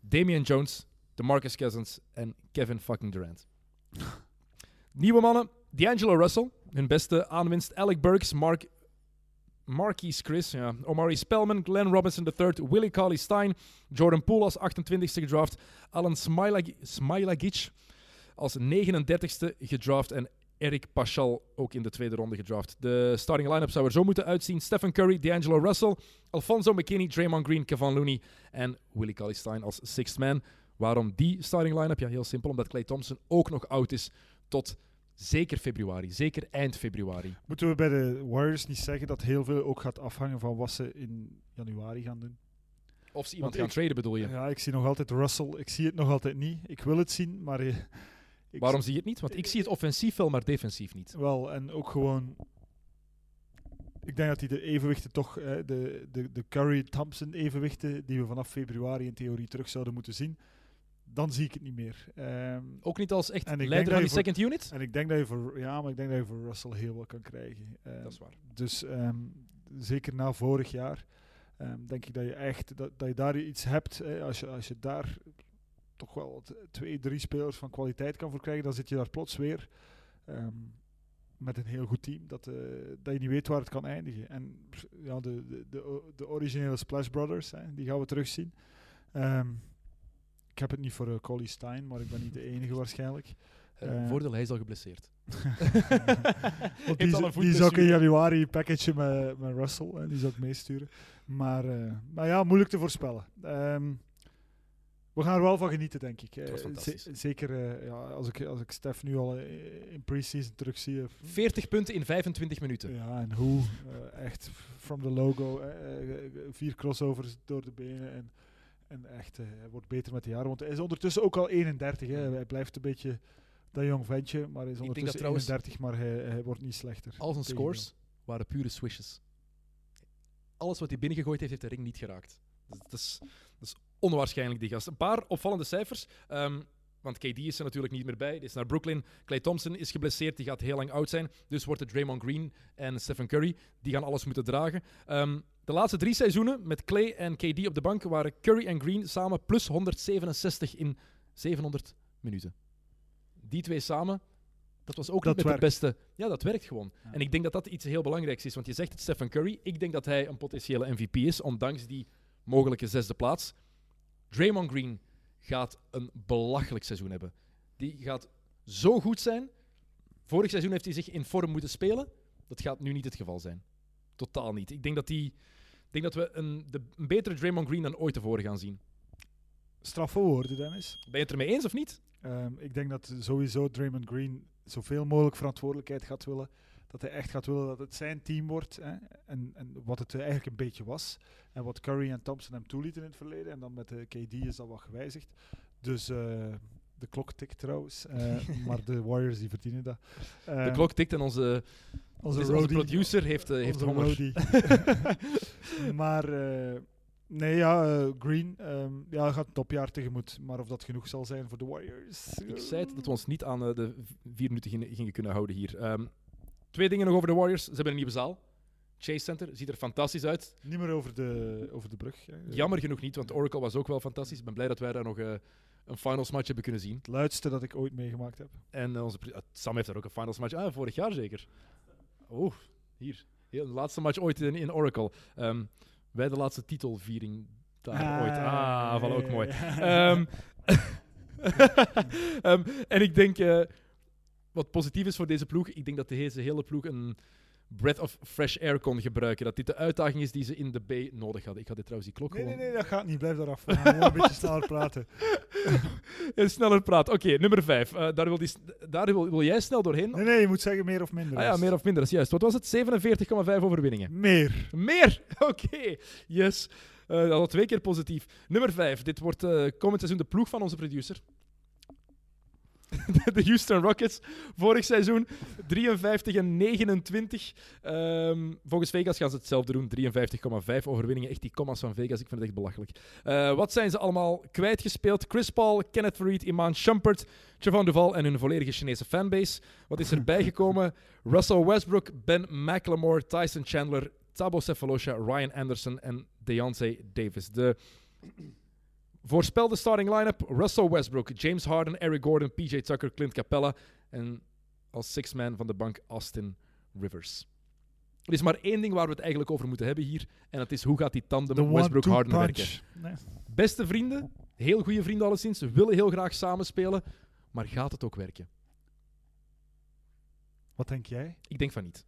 Speaker 1: Damian Jones, DeMarcus Cousins en Kevin fucking Durant. [laughs] Nieuwe mannen, D'Angelo Russell, hun beste aanwinst. Alec Burks, Mark Marquise Chris, ja. Omari Spellman, Glenn Robinson III, Willie Cauley Stein, Jordan Poole als 28ste gedraft, Alan Smilagic als 39ste gedraft en Eric Paschal ook in de tweede ronde gedraft. De starting line-up zou er zo moeten uitzien. Stephen Curry, D'Angelo Russell, Alfonso McKinney, Draymond Green, Kevin Looney en Willie Cauley Stein als sixth man. Waarom die starting line-up? Ja, heel simpel. Omdat Clay Thompson ook nog oud is tot zeker februari. Zeker eind februari.
Speaker 3: Moeten we bij de Warriors niet zeggen dat heel veel ook gaat afhangen van wat ze in januari gaan doen?
Speaker 1: Of ze iemand gaan traden, bedoel je?
Speaker 3: Ja, ik zie nog altijd Russell. Ik zie het nog altijd niet. Ik wil het zien, maar... Eh,
Speaker 1: Waarom zie je het niet? Want ik zie het offensief wel, maar defensief niet.
Speaker 3: Wel, en ook gewoon... Ik denk dat die de evenwichten toch, eh, de, de, de Curry-Thompson evenwichten, die we vanaf februari in theorie terug zouden moeten zien, dan zie ik het niet meer. Um,
Speaker 1: ook niet als echt leider van die second unit?
Speaker 3: En ik denk dat je voor, ja, maar ik denk dat je voor Russell heel wat kan krijgen. Um,
Speaker 1: dat is waar.
Speaker 3: Dus um, zeker na vorig jaar denk ik dat je echt, dat, dat je daar iets hebt. Eh, als, je, als je daar toch wel twee, drie spelers van kwaliteit kan voor krijgen, dan zit je daar plots weer met een heel goed team. Dat, uh, dat je niet weet waar het kan eindigen. En ja, de, de, de, de originele Splash Brothers, hè, die gaan we terugzien. Um, heb het niet voor uh, Collie Stein, maar ik ben niet de enige waarschijnlijk.
Speaker 1: Uh, voordeel, hij is al geblesseerd. [laughs]
Speaker 3: die, die zou ik in januari packagen met, met Russell. en die zou ik meesturen. Maar, uh, maar ja, moeilijk te voorspellen. Um, we gaan er wel van genieten, denk ik. zeker uh, ja, als, ik, als ik Stef nu al in pre-season terugzie.
Speaker 1: 40 punten in 25 minuten.
Speaker 3: Ja, en hoe? echt, from the logo. vier crossovers door de benen. En en echt, uh, hij wordt beter met de jaren. Want hij is ondertussen ook al 31. Hè. Hij blijft een beetje dat jong ventje. Maar hij is ondertussen 31, maar hij, hij, wordt niet slechter.
Speaker 1: Al zijn scores waren pure swishes. Alles wat hij binnengegooid heeft, heeft de ring niet geraakt. Dus dat, is, dat is onwaarschijnlijk, die gast. Een paar opvallende cijfers. Um, want KD is er natuurlijk niet meer bij. Die is naar Brooklyn. Clay Thompson is geblesseerd. Die gaat heel lang oud zijn. Dus wordt het Draymond Green en Stephen Curry. Die gaan alles moeten dragen. Um, de laatste drie seizoenen met Clay en KD op de bank waren Curry en Green samen plus 167 in 700 minuten. Die twee samen, dat was ook
Speaker 3: dat
Speaker 1: niet met het beste. Ja, dat werkt gewoon. En ik denk dat dat iets heel belangrijks is. Want je zegt het Stephen Curry. Ik denk dat hij een potentiële MVP is, ondanks die mogelijke zesde plaats. Draymond Green gaat een belachelijk seizoen hebben. Die gaat zo goed zijn. Vorig seizoen heeft hij zich in vorm moeten spelen. Dat gaat nu niet het geval zijn. Totaal niet. Ik denk dat hij Ik denk dat we een, de, een betere Draymond Green dan ooit tevoren gaan zien.
Speaker 3: Straffe woorden, Dennis.
Speaker 1: Ben je het ermee eens of niet?
Speaker 3: Ehm, ik denk dat sowieso Draymond Green zoveel mogelijk verantwoordelijkheid gaat willen. Dat hij echt gaat willen dat het zijn team wordt. Hè? En, en wat het eigenlijk een beetje was. En wat Curry en Thompson hem toelieten in het verleden. En dan met de KD is dat wat gewijzigd. Dus eh, de klok tikt trouwens. eh, [laughs] maar de Warriors die verdienen dat.
Speaker 1: De
Speaker 3: Ehm,
Speaker 1: klok tikt en onze,
Speaker 3: onze,
Speaker 1: onze,
Speaker 3: roadie-
Speaker 1: producer heeft, eh, heeft honger. [laughs]
Speaker 3: maar eh, nee, ja, eh, Green ehm, ja, gaat een topjaar tegemoet. Maar of dat genoeg zal zijn voor de Warriors.
Speaker 1: Ik zei het dat we ons niet aan de vier minuten gingen, gingen kunnen houden hier. Ehm, twee dingen nog over de Warriors. Ze hebben een nieuwe zaal. Chase Center ziet er fantastisch uit.
Speaker 3: Niet meer over de, over de brug. hè.
Speaker 1: Jammer genoeg niet, want Oracle was ook wel fantastisch. Ik ben blij dat wij daar nog een finals match hebben kunnen zien.
Speaker 3: Het luidste dat ik ooit meegemaakt heb.
Speaker 1: En onze, Sam heeft daar ook een finals match. Ah, vorig jaar zeker. Oh, hier. Heel, de laatste match ooit in, in Oracle. Ehm, wij de laatste titelviering daar ooit. Ah, van ook mooi. Ehm, [laughs] ehm, en ik denk, eh, wat positief is voor deze ploeg, ik denk dat deze hele ploeg een breath of fresh air kon gebruiken. Dat dit de uitdaging is die ze in de B nodig hadden. Ik ga dit trouwens die klok
Speaker 3: Nee, nee,
Speaker 1: gewoon...
Speaker 3: nee, dat gaat niet. Blijf gaan gewoon een beetje sneller praten. [laughs]
Speaker 1: En sneller praten. Oké, nummer 5. daar wil, die, daar wil, wil jij snel doorheen?
Speaker 3: Nee, nee, je moet zeggen meer of minder.
Speaker 1: Ah ja, meer of minder, dat is juist. Wat was het? 47,5 overwinningen.
Speaker 3: Meer.
Speaker 1: Meer! [laughs] Oké, yes. Eh, dat was twee keer positief. Nummer 5. Dit wordt eh, komend seizoen de ploeg van onze producer. [laughs] de Houston Rockets. Vorig seizoen 53 en 29. Ehm, volgens Vegas gaan ze hetzelfde doen. 53,5 overwinningen. Echt die commas van Vegas, ik vind het echt belachelijk. Eh, wat zijn ze allemaal kwijtgespeeld? Chris Paul, Kenneth Reed, Iman Shumpert, Javon Duval en hun volledige Chinese fanbase. Wat is er bijgekomen? [laughs] Russell Westbrook, Ben McLemore, Tyson Chandler, Thabo Cephalosha, Ryan Anderson en Deontay Davis. De voorspelde starting line-up: Russell Westbrook, James Harden, Eric Gordon, PJ Tucker, Clint Capella en als sixth man van de bank Austin Rivers. Er is maar één ding waar we het eigenlijk over moeten hebben hier en dat is hoe gaat die tandem
Speaker 3: De
Speaker 1: Westbrook-Harden werken.
Speaker 3: Nee.
Speaker 1: Beste vrienden, heel goede vrienden alleszins, ze willen heel graag samenspelen, maar gaat het ook werken?
Speaker 3: Wat denk jij?
Speaker 1: Ik denk van niet.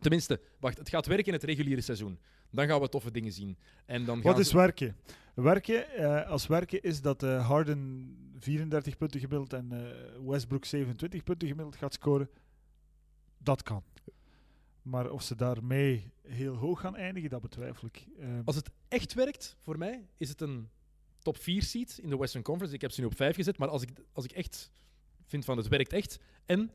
Speaker 1: Tenminste, wacht, het gaat werken in het reguliere seizoen. Dan gaan we toffe dingen zien. En dan gaan
Speaker 3: Wat is werken? Werken, eh, als werken is dat eh, Harden 34 punten gemiddeld en eh, Westbrook 27 punten gemiddeld gaat scoren. Dat kan. Maar of ze daarmee heel hoog gaan eindigen, dat betwijfel ik. Eh,
Speaker 1: Als het echt werkt, voor mij, is het een top 4 seed in de Western Conference. Ik heb ze nu op 5 gezet, maar als ik, als ik echt vind van het werkt echt. En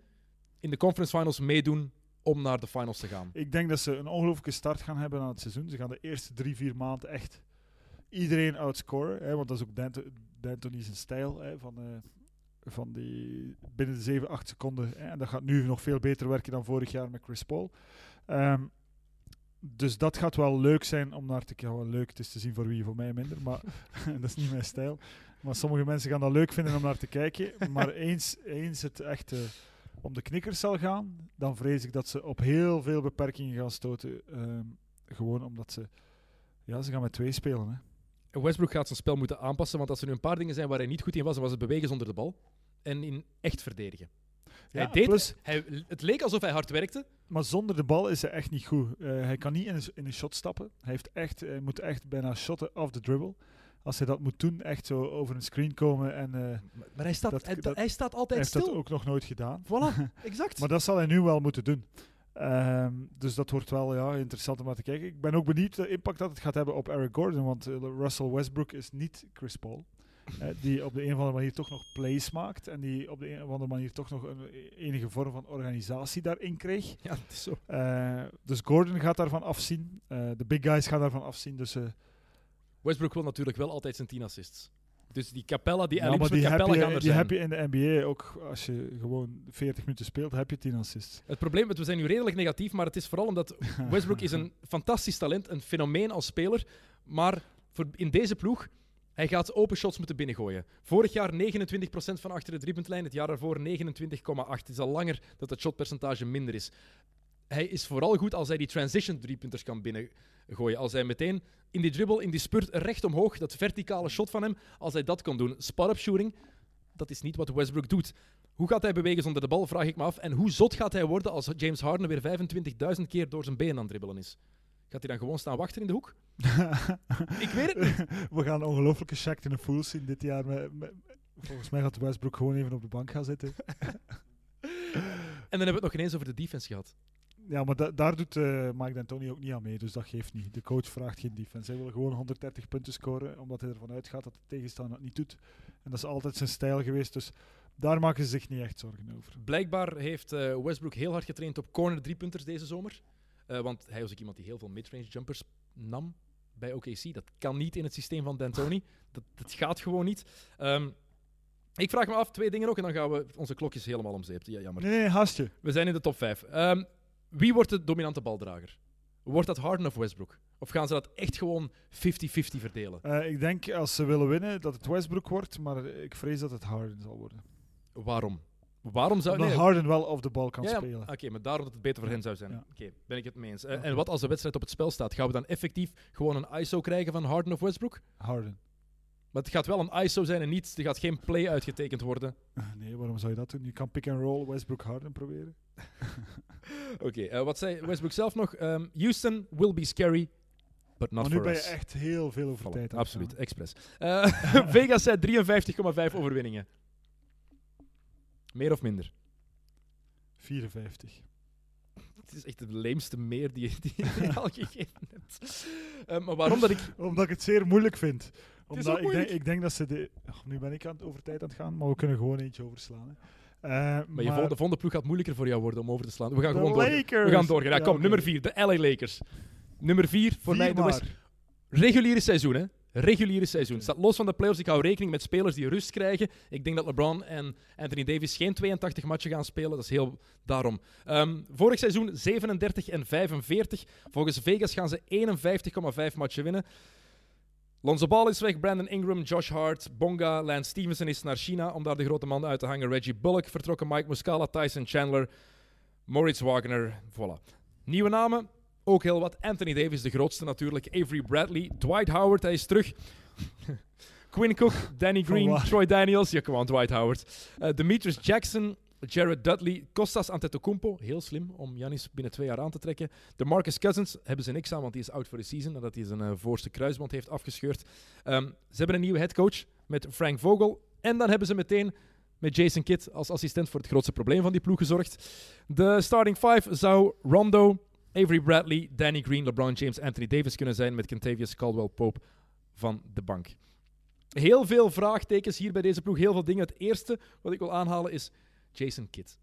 Speaker 1: in de conference finals meedoen om naar de finals te gaan.
Speaker 3: ik denk dat ze een ongelooflijke start gaan hebben aan het seizoen. Ze gaan de eerste drie, vier maanden echt iedereen outscoren. Hè, want dat is ook D'Anto- D'Antoni zijn stijl. Hè, van, eh, van die binnen de 7, 8 seconden. Hè, en dat gaat nu nog veel beter werken dan vorig jaar met Chris Paul. Ehm, dus dat gaat wel leuk zijn om naar te kijken. Leuk, het is te zien voor wie, voor mij minder. Maar [laughs] dat is niet mijn stijl. Maar sommige mensen gaan dat leuk vinden om naar te kijken. Maar [laughs] eens, eens het echt eh, om de knikkers zal gaan, dan vrees ik dat ze op heel veel beperkingen gaan stoten. Ehm, gewoon omdat ze... Ja, ze gaan met twee spelen. Hè.
Speaker 1: Westbrook gaat zijn spel moeten aanpassen, want als er nu een paar dingen zijn waar hij niet goed in was, dan was het bewegen zonder de bal. En in echt verdedigen.
Speaker 3: Ja,
Speaker 1: hij deed,
Speaker 3: plus-
Speaker 1: hij, het leek alsof hij hard werkte.
Speaker 3: Maar zonder de bal is hij echt niet goed. Eh, hij kan niet in een, in een shot stappen. Hij, heeft echt, hij moet echt bijna shotten off the dribble. Als hij dat moet doen, echt zo over een screen komen. En eh,
Speaker 1: Maar hij staat,
Speaker 3: Dat-
Speaker 1: hij,
Speaker 3: dat-
Speaker 1: hij staat
Speaker 3: hij
Speaker 1: altijd
Speaker 3: heeft dat
Speaker 1: stil.
Speaker 3: ook nog nooit gedaan.
Speaker 1: Voilà, [laughs] exact.
Speaker 3: Maar dat zal hij nu wel moeten doen. Ehm, dus dat wordt wel ja, interessant om naar te kijken. Ik ben ook benieuwd de impact dat het gaat hebben op Eric Gordon. Want eh, Russell Westbrook is niet Chris Paul. eh, die op de een of andere manier toch nog plays maakt. En die op de een of andere manier toch nog een enige vorm van organisatie daarin kreeg.
Speaker 1: ja, het is zo.
Speaker 3: Dus Gordon gaat daarvan afzien. De big guys gaan daarvan afzien. Dus,
Speaker 1: Westbrook wil natuurlijk wel altijd zijn 10 assists. Dus die Capella, die
Speaker 3: ja, maar die, heb
Speaker 1: Capella gaan
Speaker 3: je,
Speaker 1: er
Speaker 3: die
Speaker 1: zijn.
Speaker 3: heb je in de NBA ook. Als je gewoon 40 minuten speelt, heb je 10 assists.
Speaker 1: Het probleem is, we zijn nu redelijk negatief, maar het is vooral omdat [laughs] Westbrook is een fantastisch talent, een fenomeen als speler. Maar voor in deze ploeg, hij gaat open shots moeten binnengooien. Vorig jaar 29% van achter de driepuntlijn, het jaar daarvoor 29,8. Het is al langer dat het shotpercentage minder is. Hij is vooral goed als hij die transition driepunters kan binnengooien. Als hij meteen in die dribbel, in die spurt recht omhoog, dat verticale shot van hem, als hij dat kan doen. Spot-up shooting, dat is niet wat Westbrook doet. Hoe gaat hij bewegen zonder de bal, vraag ik me af. En hoe zot gaat hij worden als James Harden weer 25.000 keer door zijn benen aan het dribbelen is? Gaat hij dan gewoon staan wachten in de hoek? [laughs] Ik weet het niet.
Speaker 3: We gaan een ongelooflijke check in de fools zien dit jaar. Met, met- volgens mij gaat Westbrook gewoon even op de bank gaan zitten. [laughs]
Speaker 1: En dan hebben we het nog ineens over de defense gehad.
Speaker 3: Ja, maar da- daar doet eh, Mike D'Antoni ook niet aan mee, dus dat geeft niet. De coach vraagt geen defense. Hij wil gewoon 130 punten scoren, omdat hij ervan uitgaat dat de tegenstander het niet doet. En dat is altijd zijn stijl geweest, dus daar maken ze zich niet echt zorgen over.
Speaker 1: Blijkbaar heeft eh, Westbrook heel hard getraind op corner driepunters deze zomer. Eh, want hij was ook iemand die heel veel midrange jumpers nam bij OKC. Dat kan niet in het systeem van D'Antoni. Dat, dat gaat gewoon niet. Ehm, ik vraag me af, twee dingen ook, en dan gaan we onze klokjes helemaal omzeep. Ja, jammer.
Speaker 3: Nee, nee, haastje.
Speaker 1: We zijn in de top 5. Wie wordt de dominante baldrager? Wordt dat Harden of Westbrook? Of gaan ze dat echt gewoon 50-50 verdelen?
Speaker 3: Eh, ik denk als ze willen winnen dat het Westbrook wordt, maar ik vrees dat het Harden zal worden.
Speaker 1: Waarom? Waarom zou...
Speaker 3: Omdat
Speaker 1: nee,
Speaker 3: Harden wel op de bal kan
Speaker 1: Ja, ja,
Speaker 3: spelen.
Speaker 1: Oké, maar daarom dat het beter voor hen zou zijn.
Speaker 3: Ja.
Speaker 1: Oké, ben ik het mee eens. Eh. En wat als de wedstrijd op het spel staat? Gaan we dan effectief gewoon een ISO krijgen van Harden of Westbrook?
Speaker 3: Harden.
Speaker 1: Maar het gaat wel een ISO zijn en niet, er gaat geen play uitgetekend worden. [laughs]
Speaker 3: Nee, waarom zou je dat doen? Je kan pick and roll Westbrook Harden proberen. [laughs]
Speaker 1: Oké, eh, wat zei Westbrook zelf nog? Ehm, Houston will be scary, but not
Speaker 3: maar nu ben je
Speaker 1: us.
Speaker 3: echt heel veel over
Speaker 1: Voilà,
Speaker 3: tijd het
Speaker 1: absoluut, expres. Eh, [laughs] Vegas zei 53,5 overwinningen. Meer of minder?
Speaker 3: 54.
Speaker 1: Het is echt de leemste meer die, die je al gegeven hebt. Eh, maar waarom dat ik...
Speaker 3: Omdat ik het zeer moeilijk vind. Omdat ik, denk, ik denk dat ze de... Oh, nu ben ik aan het over tijd aan het gaan, maar we kunnen gewoon eentje overslaan. Hè. Eh,
Speaker 1: Maar,
Speaker 3: maar
Speaker 1: je volgende, de volgende ploeg gaat moeilijker voor jou worden om over te slaan. We gaan
Speaker 3: de
Speaker 1: gewoon door. We gaan doorgaan. Ja, kom, nummer 4, de LA Lakers. Nummer 4 voor
Speaker 3: Vier
Speaker 1: mij de West.
Speaker 3: maar.
Speaker 1: Reguliere seizoen, hè? Reguliere seizoen. Staat los van de playoffs. Ik hou rekening met spelers die rust krijgen. Ik denk dat LeBron en Anthony Davis geen 82 matchen gaan spelen. Dat is heel daarom. Ehm, vorig seizoen 37 en 45. Volgens Vegas gaan ze 51,5 matchen winnen. Lonzo Ball is weg, Brandon Ingram, Josh Hart, Bonga, Lance Stevenson is naar China om daar de grote man uit te hangen. Reggie Bullock vertrokken, Mike Muscala, Tyson Chandler, Moritz Wagner. Voilà. Nieuwe namen, ook heel wat. Anthony Davis, de grootste natuurlijk. Avery Bradley, Dwight Howard, hij is terug. [laughs] Quinn Cook, Danny Green? Troy Daniels. Ja, come on, Dwight Howard. Eh, Demetrius Jackson, Jared Dudley, Kostas Antetokounmpo. Heel slim om Janis binnen twee jaar aan te trekken. De Marcus Cousins hebben ze niks aan, want die is out voor de season. Nadat hij zijn eh, voorste kruisband heeft afgescheurd. Ehm, ze hebben een nieuwe headcoach met Frank Vogel. En dan hebben ze meteen met Jason Kidd als assistent voor het grootste probleem van die ploeg gezorgd. De starting five zou Rondo, Avery Bradley, Danny Green, LeBron James, Anthony Davis kunnen zijn met Kentavious Caldwell-Pope van de bank. Heel veel vraagtekens hier bij deze ploeg, heel veel dingen. Het eerste wat ik wil aanhalen is Jason Kidd.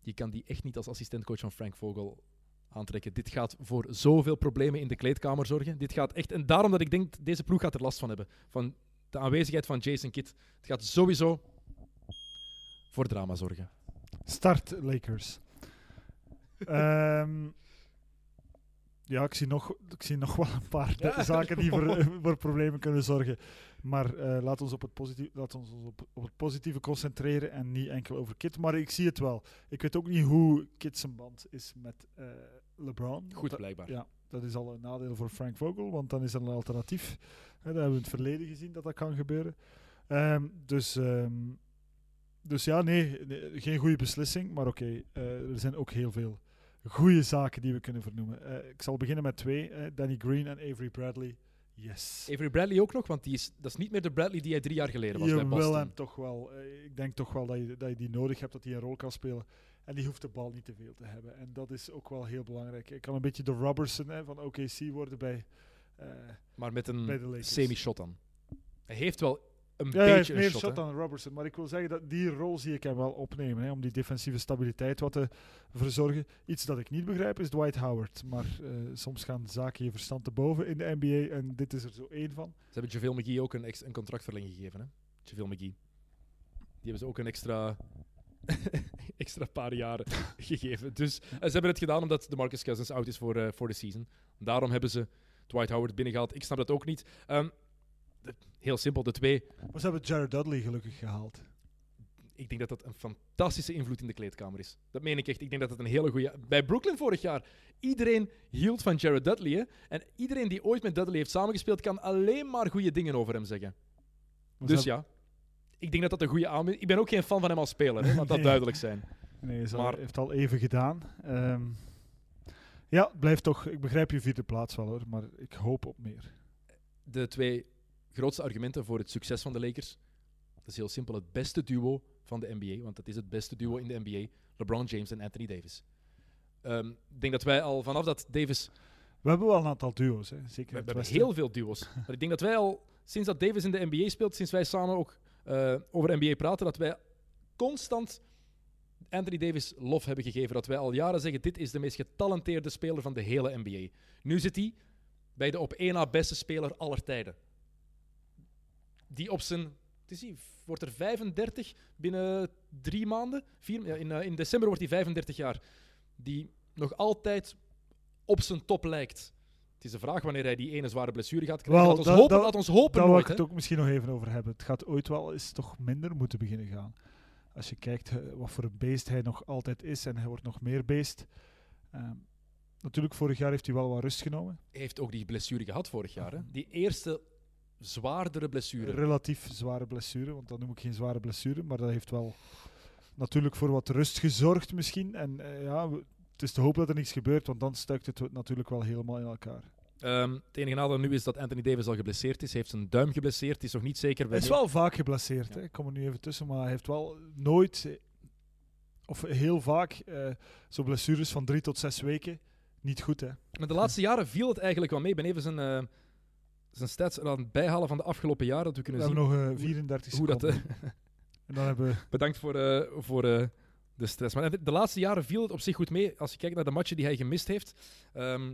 Speaker 1: Je kan die echt niet als assistentcoach van Frank Vogel aantrekken. Dit gaat voor zoveel problemen in de kleedkamer zorgen. Dit gaat echt, en daarom dat ik denk, deze ploeg gaat er last van hebben. Van de aanwezigheid van Jason Kidd. Het gaat sowieso voor drama zorgen.
Speaker 3: Start Lakers. [laughs] Ehm, ja, ik zie, nog, ik zie nog wel een paar
Speaker 1: Ja.
Speaker 3: zaken die voor, [laughs] voor problemen kunnen zorgen. Maar eh laat ons, op het, positieve, laat ons op, op het positieve concentreren en niet enkel over Kit. Maar ik zie het wel. Ik weet ook niet hoe Kit zijn band is met eh, LeBron.
Speaker 1: Goed
Speaker 3: Dat-
Speaker 1: blijkbaar.
Speaker 3: ja, dat is al een nadeel voor Frank Vogel, want dan is er een alternatief. Hè, dat hebben we in het verleden gezien dat dat kan gebeuren. Ehm, dus, ehm, dus ja, nee, nee, geen goede beslissing. Maar oké, eh, er zijn ook heel veel goede zaken die we kunnen vernoemen. Ik zal beginnen met twee: Danny Green en Avery Bradley. Yes.
Speaker 1: Avery Bradley ook nog, want die is, dat is niet meer de Bradley die hij drie jaar geleden was
Speaker 3: je
Speaker 1: bij
Speaker 3: wil
Speaker 1: Boston.
Speaker 3: hem toch wel. eh, ik denk toch wel dat je, dat je die nodig hebt, dat hij een rol kan spelen. En die hoeft de bal niet te veel te hebben. En dat is ook wel heel belangrijk. Ik kan een beetje de Robertson hè, van OKC worden bij, eh,
Speaker 1: Maar met een semi-shot dan. Hij heeft wel een
Speaker 3: Ja,
Speaker 1: beetje een
Speaker 3: meer
Speaker 1: shot.
Speaker 3: dan Robertson. Maar ik wil zeggen dat die rol zie ik hem wel opnemen. Hè, om die defensieve stabiliteit wat te verzorgen. Iets dat ik niet begrijp is Dwight Howard. Maar eh, soms gaan zaken je verstand te boven in de NBA. En dit is er zo één van.
Speaker 1: Ze hebben JaVale McGee ook een, ex- een contractverlenging gegeven. Hè? JaVale McGee. Die hebben ze ook een extra, [laughs] extra paar jaren [laughs] gegeven. Dus eh, ze hebben het gedaan omdat de Marcus Cousins out is voor, eh, voor de season. Daarom hebben ze Dwight Howard binnengehaald. Ik snap dat ook niet. Ehm, de- heel simpel, de twee.
Speaker 3: Maar ze hebben Jared Dudley gelukkig gehaald.
Speaker 1: Ik denk dat dat een fantastische invloed in de kleedkamer is. Dat meen ik echt. Ik denk dat het een hele goede. Bij Brooklyn vorig jaar, iedereen hield van Jared Dudley. Hè? En iedereen die ooit met Dudley heeft samengespeeld, kan alleen maar goede dingen over hem zeggen.
Speaker 3: Maar
Speaker 1: Dus ja, ik denk dat dat een goede aanwinst Ik ben ook geen fan van hem als speler, hè, laat dat [laughs]
Speaker 3: Nee.
Speaker 1: duidelijk zijn.
Speaker 3: Nee, ze
Speaker 1: Maar-
Speaker 3: heeft al even gedaan. Ehm, Ja, blijft toch. Ik begrijp je vierde plaats wel hoor, maar ik hoop op meer.
Speaker 1: De twee grootste argumenten voor het succes van de Lakers. Dat is heel simpel. Het beste duo van de NBA, want dat is het beste duo in de NBA. LeBron James en Anthony Davis. Ehm, ik denk dat wij al vanaf dat Davis
Speaker 3: We hebben wel een aantal duo's, hè. zeker.
Speaker 1: We, hebben heel veel duo's. [laughs] maar ik denk dat wij al, sinds dat Davis in de NBA speelt, sinds wij samen ook eh, over NBA praten, dat wij constant Anthony Davis lof hebben gegeven. Dat wij al jaren zeggen, dit is de meest getalenteerde speler van de hele NBA. Nu zit hij bij de op één na beste speler aller tijden. Die op zijn... Het is wordt er 35 binnen drie maanden? Vier, ja, in, eh, in december wordt hij 35 jaar. Die nog altijd op zijn top lijkt. Het is de vraag wanneer hij die ene zware blessure gaat krijgen.
Speaker 3: Wel,
Speaker 1: laat, ons
Speaker 3: dat-
Speaker 1: hopen,
Speaker 3: dat-
Speaker 1: laat ons hopen
Speaker 3: Daar wil ik het ook misschien nog even over hebben. Het gaat ooit wel eens toch minder moeten beginnen gaan. Als je kijkt eh, wat voor een beest hij nog altijd is en hij wordt nog meer beest. Ehm, natuurlijk, vorig jaar heeft hij wel wat rust genomen.
Speaker 1: Hij heeft ook die blessure gehad vorig jaar. Hè? Die eerste zwaardere blessure.
Speaker 3: Relatief zware blessure, want dat noem ik geen zware blessure, maar dat heeft wel natuurlijk voor wat rust gezorgd misschien. En eh, ja, we- het is te hopen dat er niks gebeurt, want dan stuikt het natuurlijk wel helemaal in elkaar.
Speaker 1: Ehm, het enige nadeel nu is dat Anthony Davis al geblesseerd is. Hij heeft zijn duim geblesseerd. Het is nog niet zeker.
Speaker 3: Hij is wel vaak geblesseerd,
Speaker 1: Ja.
Speaker 3: hè. ik kom er nu even tussen, maar hij heeft wel nooit, eh, of heel vaak, eh zo blessures van drie tot zes weken. Niet goed, hè.
Speaker 1: Maar de laatste jaren viel het eigenlijk wel mee. Ik ben even zijn, eh, zijn stats aan het bijhalen van de afgelopen jaren. Dat we
Speaker 3: We
Speaker 1: kunnen
Speaker 3: hebben
Speaker 1: zien
Speaker 3: nog eh, 34
Speaker 1: hoe dat...
Speaker 3: seconden.
Speaker 1: eh, [laughs]
Speaker 3: en dan hebben we...
Speaker 1: bedankt voor, eh, voor eh, de stress. Maar de laatste jaren viel het op zich goed mee. Als je kijkt naar de matchen die hij gemist heeft. Ehm,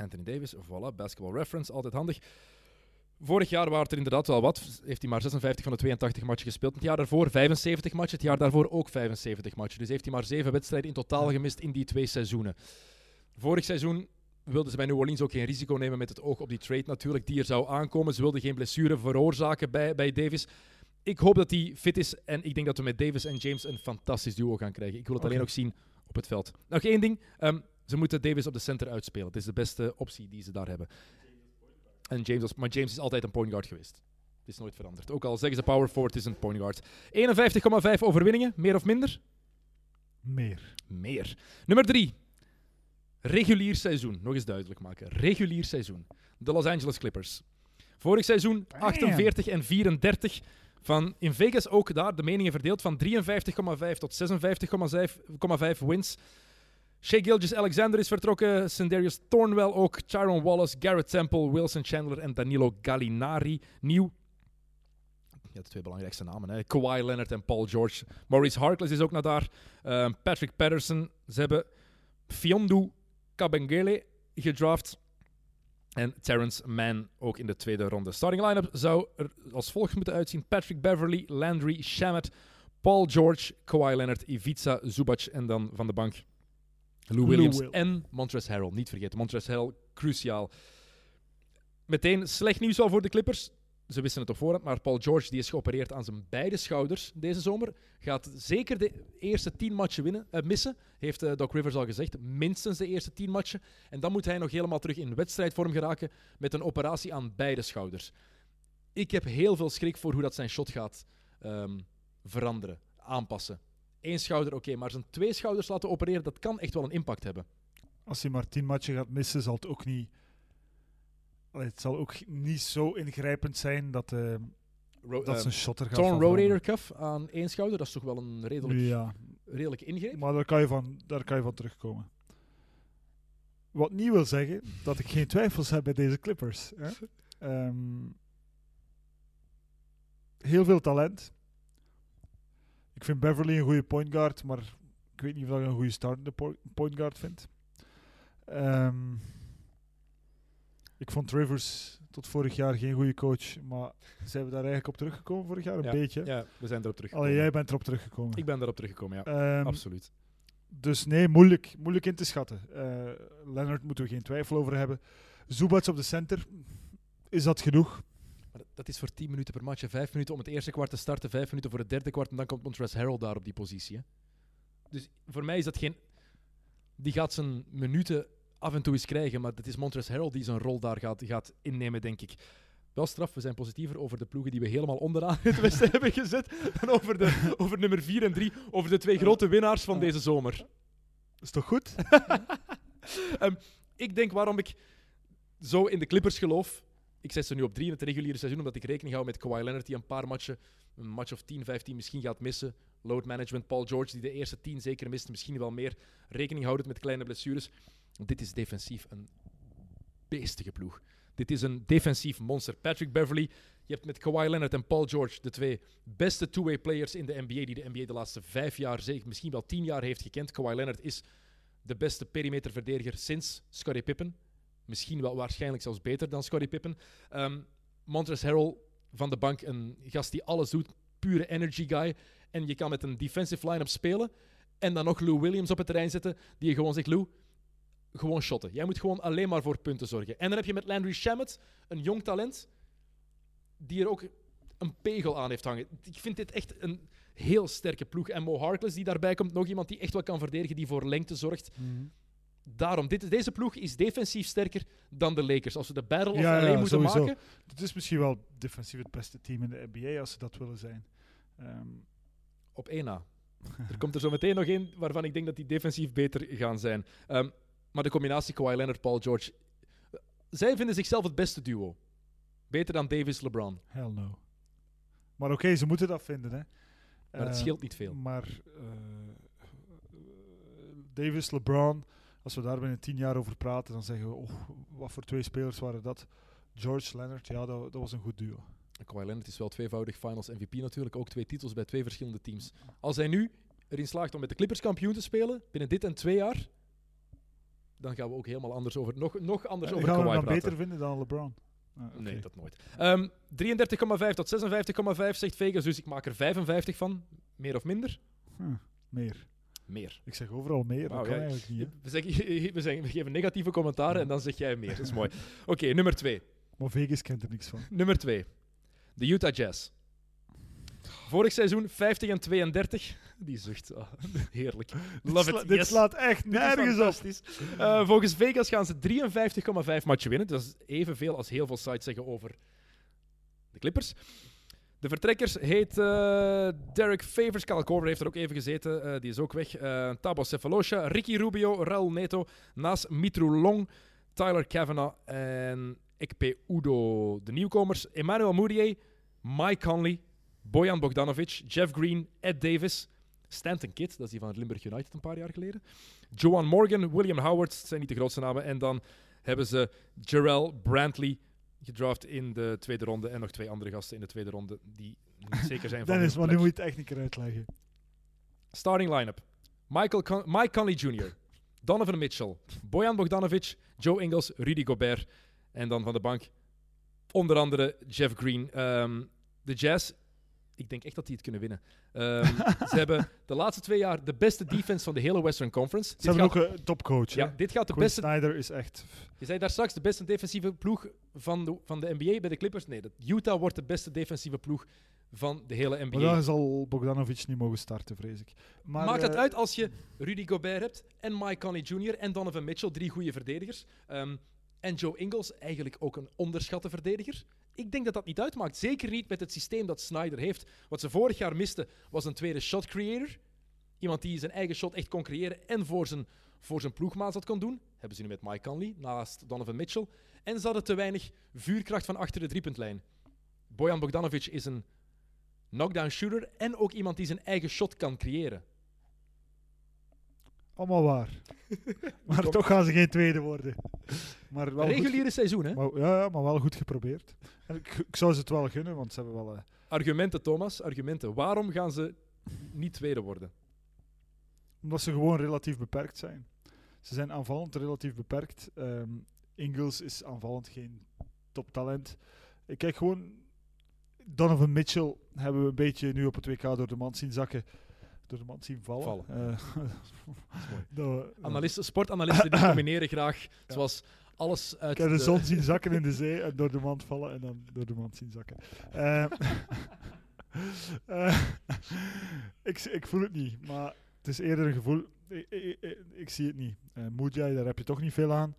Speaker 1: Anthony Davis, voilà, basketball reference, altijd handig. Vorig jaar waren het er inderdaad wel wat. Heeft hij maar 56 van de 82 matchen gespeeld. Het jaar daarvoor 75 matchen. Het jaar daarvoor ook 75 matchen. Dus heeft hij maar 7 wedstrijden in totaal gemist in die twee seizoenen. Vorig seizoen wilden ze bij New Orleans ook geen risico nemen met het oog op die trade natuurlijk, die er zou aankomen. Ze wilden geen blessure veroorzaken bij, bij Davis. Ik hoop dat hij fit is en ik denk dat we met Davis en James een fantastisch duo gaan krijgen. Ik wil het alleen ook zien op het veld. Nog één ding. ehm, ze moeten Davis op de center uitspelen. Het is de beste optie die ze daar hebben. En James, als- maar James is altijd een point guard geweest. Het is nooit veranderd. Ook al zeggen ze power forward, het is een point guard. 51,5 overwinningen, meer of minder?
Speaker 3: Meer.
Speaker 1: Meer. Nummer 3. Regulier seizoen. Nog eens duidelijk maken. Regulier seizoen. De Los Angeles Clippers. Vorig seizoen 48 en 34. Van in Vegas ook daar de meningen verdeeld van 53,5 tot 56,5 wins. Shea Gilgis Alexander is vertrokken. Sendarius Thornwell ook. Chiron Wallace, Garrett Temple, Wilson Chandler en Danilo Gallinari. Nieuw. Ja, de twee belangrijkste namen. Hè. Kawhi Leonard en Paul George. Maurice Harkless is ook naar daar. Ehm, Patrick Patterson. Ze hebben Fiondu Kabengele gedraft. En Terrence Mann ook in de tweede ronde. Starting line-up zou er als volgt moeten uitzien. Patrick Beverly, Landry, Shamet, Paul George, Kawhi Leonard, Ivica, Zubac en dan van de bank Lou
Speaker 3: Lou
Speaker 1: Williams
Speaker 3: Will.
Speaker 1: en Montrezl Harrell. Niet vergeten, Montrezl Harrell, cruciaal. Meteen slecht nieuws al voor de Clippers. Ze wisten het op voorhand, maar Paul George die is geopereerd aan zijn beide schouders deze zomer. Gaat zeker de eerste tien matchen winnen, eh, missen, heeft eh, Doc Rivers al gezegd. Minstens de eerste tien matchen. En dan moet hij nog helemaal terug in wedstrijdvorm geraken met een operatie aan beide schouders. Ik heb heel veel schrik voor hoe dat zijn shot gaat ehm, veranderen, aanpassen. Eén schouder, oké, maar zijn twee schouders laten opereren, dat kan echt wel een impact hebben.
Speaker 3: Als hij maar tien matchen gaat missen, zal het ook niet... Het zal ook niet zo ingrijpend zijn dat, eh,
Speaker 1: Ro-
Speaker 3: dat
Speaker 1: ehm,
Speaker 3: zijn shotter gaat
Speaker 1: torn rotator cuff aan één schouder, dat is toch wel een redelijk,
Speaker 3: Ja,
Speaker 1: redelijke ingreep?
Speaker 3: maar daar kan, je van, daar kan je van terugkomen. Wat niet wil zeggen dat ik geen twijfels heb bij deze Clippers. Hè? Ehm, heel veel talent. Ik vind Beverly een goede point guard, maar ik weet niet of ik een goede startende po- point guard vind. Ehm, ik vond Rivers tot vorig jaar geen goede coach, maar zijn we daar eigenlijk op teruggekomen vorig jaar? Een
Speaker 1: Ja,
Speaker 3: beetje.
Speaker 1: Ja, we zijn erop teruggekomen.
Speaker 3: Allee, jij bent erop teruggekomen.
Speaker 1: Ik ben daarop teruggekomen, ja.
Speaker 3: Ehm,
Speaker 1: Absoluut.
Speaker 3: dus nee, moeilijk, moeilijk in te schatten. Eh Leonard moeten we geen twijfel over hebben. Zubats op de center, is dat genoeg?
Speaker 1: Maar dat- is voor 10 minuten per match. hè. Vijf minuten om het eerste kwart te starten, vijf minuten voor het derde kwart. En dan komt Montrezl Harrell daar op die positie. Hè. Dus voor mij is dat geen... Die gaat zijn minuten af en toe eens krijgen, maar het is Montrezl Harrell die zijn rol daar gaat, gaat innemen, denk ik. Wel straf, we zijn positiever over de ploegen die we helemaal onderaan het westen [laughs] hebben gezet dan over, de, over nummer 4 en 3, over de twee grote winnaars van deze zomer.
Speaker 3: Is toch goed? [laughs]
Speaker 1: Ehm, ik denk waarom ik zo in de Clippers geloof. Ik zet ze nu op drie in het reguliere seizoen, omdat ik rekening hou met Kawhi Leonard, die een paar matchen, een match of 10, 15 misschien gaat missen. Load management, Paul George, die de eerste 10 zeker mist, misschien wel meer. Rekening houdend met kleine blessures. Dit is defensief een beestige ploeg. Dit is een defensief monster. Patrick Beverly, je hebt met Kawhi Leonard en Paul George de twee beste two-way players in de NBA, die de NBA de laatste vijf jaar, zeker misschien wel tien jaar heeft gekend. Kawhi Leonard is de beste perimeterverdediger sinds Scottie Pippen. Misschien wel waarschijnlijk zelfs beter dan Scottie Pippen. Um, Montrezl Harrell van de bank, een gast die alles doet, pure energy guy. En je kan met een defensive line-up spelen en dan nog Lou Williams op het terrein zetten, die je gewoon zegt, Lou, gewoon shotten. Jij moet gewoon alleen maar voor punten zorgen. En dan heb je met Landry Shamet, een jong talent, die er ook een pegel aan heeft hangen. Ik vind dit echt een heel sterke ploeg. En Mo Harkless die daarbij komt, nog iemand die echt wel kan verdedigen, die voor lengte zorgt.
Speaker 3: Mhm.
Speaker 1: Daarom, dit, deze ploeg is defensief sterker dan de Lakers. Als we de Battle of
Speaker 3: Ja, ja,
Speaker 1: moeten
Speaker 3: sowieso.
Speaker 1: maken...
Speaker 3: Het is misschien wel defensief het beste team in de NBA als ze dat willen zijn. Ehm,
Speaker 1: Op één na. Er komt er zo meteen nog één waarvan ik denk dat die defensief beter gaan zijn. Ehm, maar de combinatie Kawhi Leonard, Paul George... eh, Zij vinden zichzelf het beste duo. Beter dan Davis, LeBron.
Speaker 3: hell no. Maar oké, ze moeten dat vinden. Hè.
Speaker 1: Maar het
Speaker 3: Eh,
Speaker 1: scheelt niet veel.
Speaker 3: Maar eh, Davis, LeBron, als we daar binnen tien jaar over praten, dan zeggen we, oh, wat voor twee spelers waren dat? George Leonard, ja, dat, dat was een goed duo.
Speaker 1: Kawhi Leonard is wel tweevoudig Finals MVP natuurlijk. Ook twee titels bij twee verschillende teams. Als hij nu erin slaagt om met de Clippers kampioen te spelen, binnen dit en twee jaar, dan gaan we ook helemaal anders over, nog, nog anders
Speaker 3: Eh,
Speaker 1: over
Speaker 3: gaan we hem
Speaker 1: Kawhi praten.
Speaker 3: beter vinden dan LeBron? Ah.
Speaker 1: Nee, dat nooit. Ehm 33,5 tot 56,5 zegt Vegas, dus ik maak er 55 van. Meer of minder?
Speaker 3: Hm, meer.
Speaker 1: Meer.
Speaker 3: Ik zeg overal meer, dat kan
Speaker 1: ja.
Speaker 3: eigenlijk niet.
Speaker 1: We, zeggen, we, zeggen, we geven negatieve commentaren en dan zeg jij meer. Dat is [laughs] mooi. Oké, nummer 2.
Speaker 3: Maar Vegas kent er niks van.
Speaker 1: Nummer 2. De Utah Jazz. Vorig seizoen 50 en 32. Die zucht. ah, [laughs] heerlijk. Love
Speaker 3: dit,
Speaker 1: it.
Speaker 3: sla- dit
Speaker 1: yes.
Speaker 3: slaat echt nergens op.
Speaker 1: Eh, volgens Vegas gaan ze 53,5 matchen winnen. Dat is evenveel als heel veel sites zeggen over de Clippers. De vertrekkers heet eh, Derek Favors. Kyle Korver heeft er ook even gezeten. eh, die is ook weg. Eh Tabo Cephalosha, Ricky Rubio, Raul Neto, Nas Mitru Long, Tyler Kavanagh en Ekpe Udo. De nieuwkomers Emmanuel Mourier, Mike Conley, Bojan Bogdanovic, Jeff Green, Ed Davis, Stanton Kidd, dat is die van het Limburg United een paar jaar geleden. Joan Morgan, William Howard, dat zijn niet de grootste namen. En dan hebben ze Jarrell Brantley gedraft in de tweede ronde. En nog twee andere gasten in de tweede ronde die niet [laughs] zeker zijn van
Speaker 3: Dennis, maar nu moet je het echt een keer uitleggen.
Speaker 1: Starting line-up. Michael Con- Mike Conley Jr., Donovan Mitchell, Bojan Bogdanovic, Joe Ingles, Rudy Gobert. En dan van de bank onder andere Jeff Green. Ehm, de Jazz, ik denk echt dat die het kunnen winnen. Ehm, [laughs] ze hebben de laatste twee jaar de beste defense van de hele Western Conference.
Speaker 3: Ze
Speaker 1: Dit
Speaker 3: hebben
Speaker 1: gaat,
Speaker 3: ook een topcoach.
Speaker 1: ja,
Speaker 3: hè.
Speaker 1: dit gaat de
Speaker 3: Quinn
Speaker 1: beste
Speaker 3: Snyder is echt...
Speaker 1: Je zei daar straks de beste defensieve ploeg van de, van de NBA bij de Clippers. Nee, dat Utah wordt de beste defensieve ploeg van de hele NBA.
Speaker 3: Maar dan zal Bogdanovic niet mogen starten, vrees ik. Maar,
Speaker 1: Maakt het
Speaker 3: eh,
Speaker 1: uit als je Rudy Gobert hebt en Mike Conley Jr. en Donovan Mitchell, drie goede verdedigers. Ehm, en Joe Ingles, eigenlijk ook een onderschatte verdediger. Ik denk dat dat niet uitmaakt. Zeker niet met het systeem dat Snyder heeft. Wat ze vorig jaar misten, was een tweede shot creator. Iemand die zijn eigen shot echt kon creëren en voor zijn, voor zijn ploegmaat dat kon doen. Hebben ze nu met Mike Conley, naast Donovan Mitchell. En ze hadden te weinig vuurkracht van achter de driepuntlijn. Bojan Bogdanovic is een knockdown shooter en ook iemand die zijn eigen shot kan creëren.
Speaker 3: Allemaal waar. [laughs] maar toch gaan ze geen tweede worden. Maar wel goed,
Speaker 1: Reguliere seizoen, hè?
Speaker 3: maar, ja, ja, maar wel goed geprobeerd. En ik, ik zou ze het wel gunnen, want ze hebben wel... eh,
Speaker 1: Argumenten, Thomas, argumenten. Waarom gaan ze niet tweede worden?
Speaker 3: omdat ze gewoon relatief beperkt zijn. Ze zijn aanvallend relatief beperkt. Ehm Ingles is aanvallend geen toptalent. Ik kijk gewoon... Donovan Mitchell hebben we een beetje nu op het WK door de mand zien zakken. Door de mand zien vallen.
Speaker 1: Vallen.
Speaker 3: Eh, [laughs] dat- [laughs]
Speaker 1: Analisten, sportanalisten die [coughs] combineren graag, zoals alles uit
Speaker 3: Ik heb de
Speaker 1: de-
Speaker 3: zon zien [laughs] zakken in de zee en door de mand vallen en dan door de mand zien zakken. Eh, [laughs] eh, ik, ik voel het niet, maar het is eerder een gevoel. Ik, ik, ik, ik zie het niet. Uh, Moodjai, daar heb je toch niet veel aan.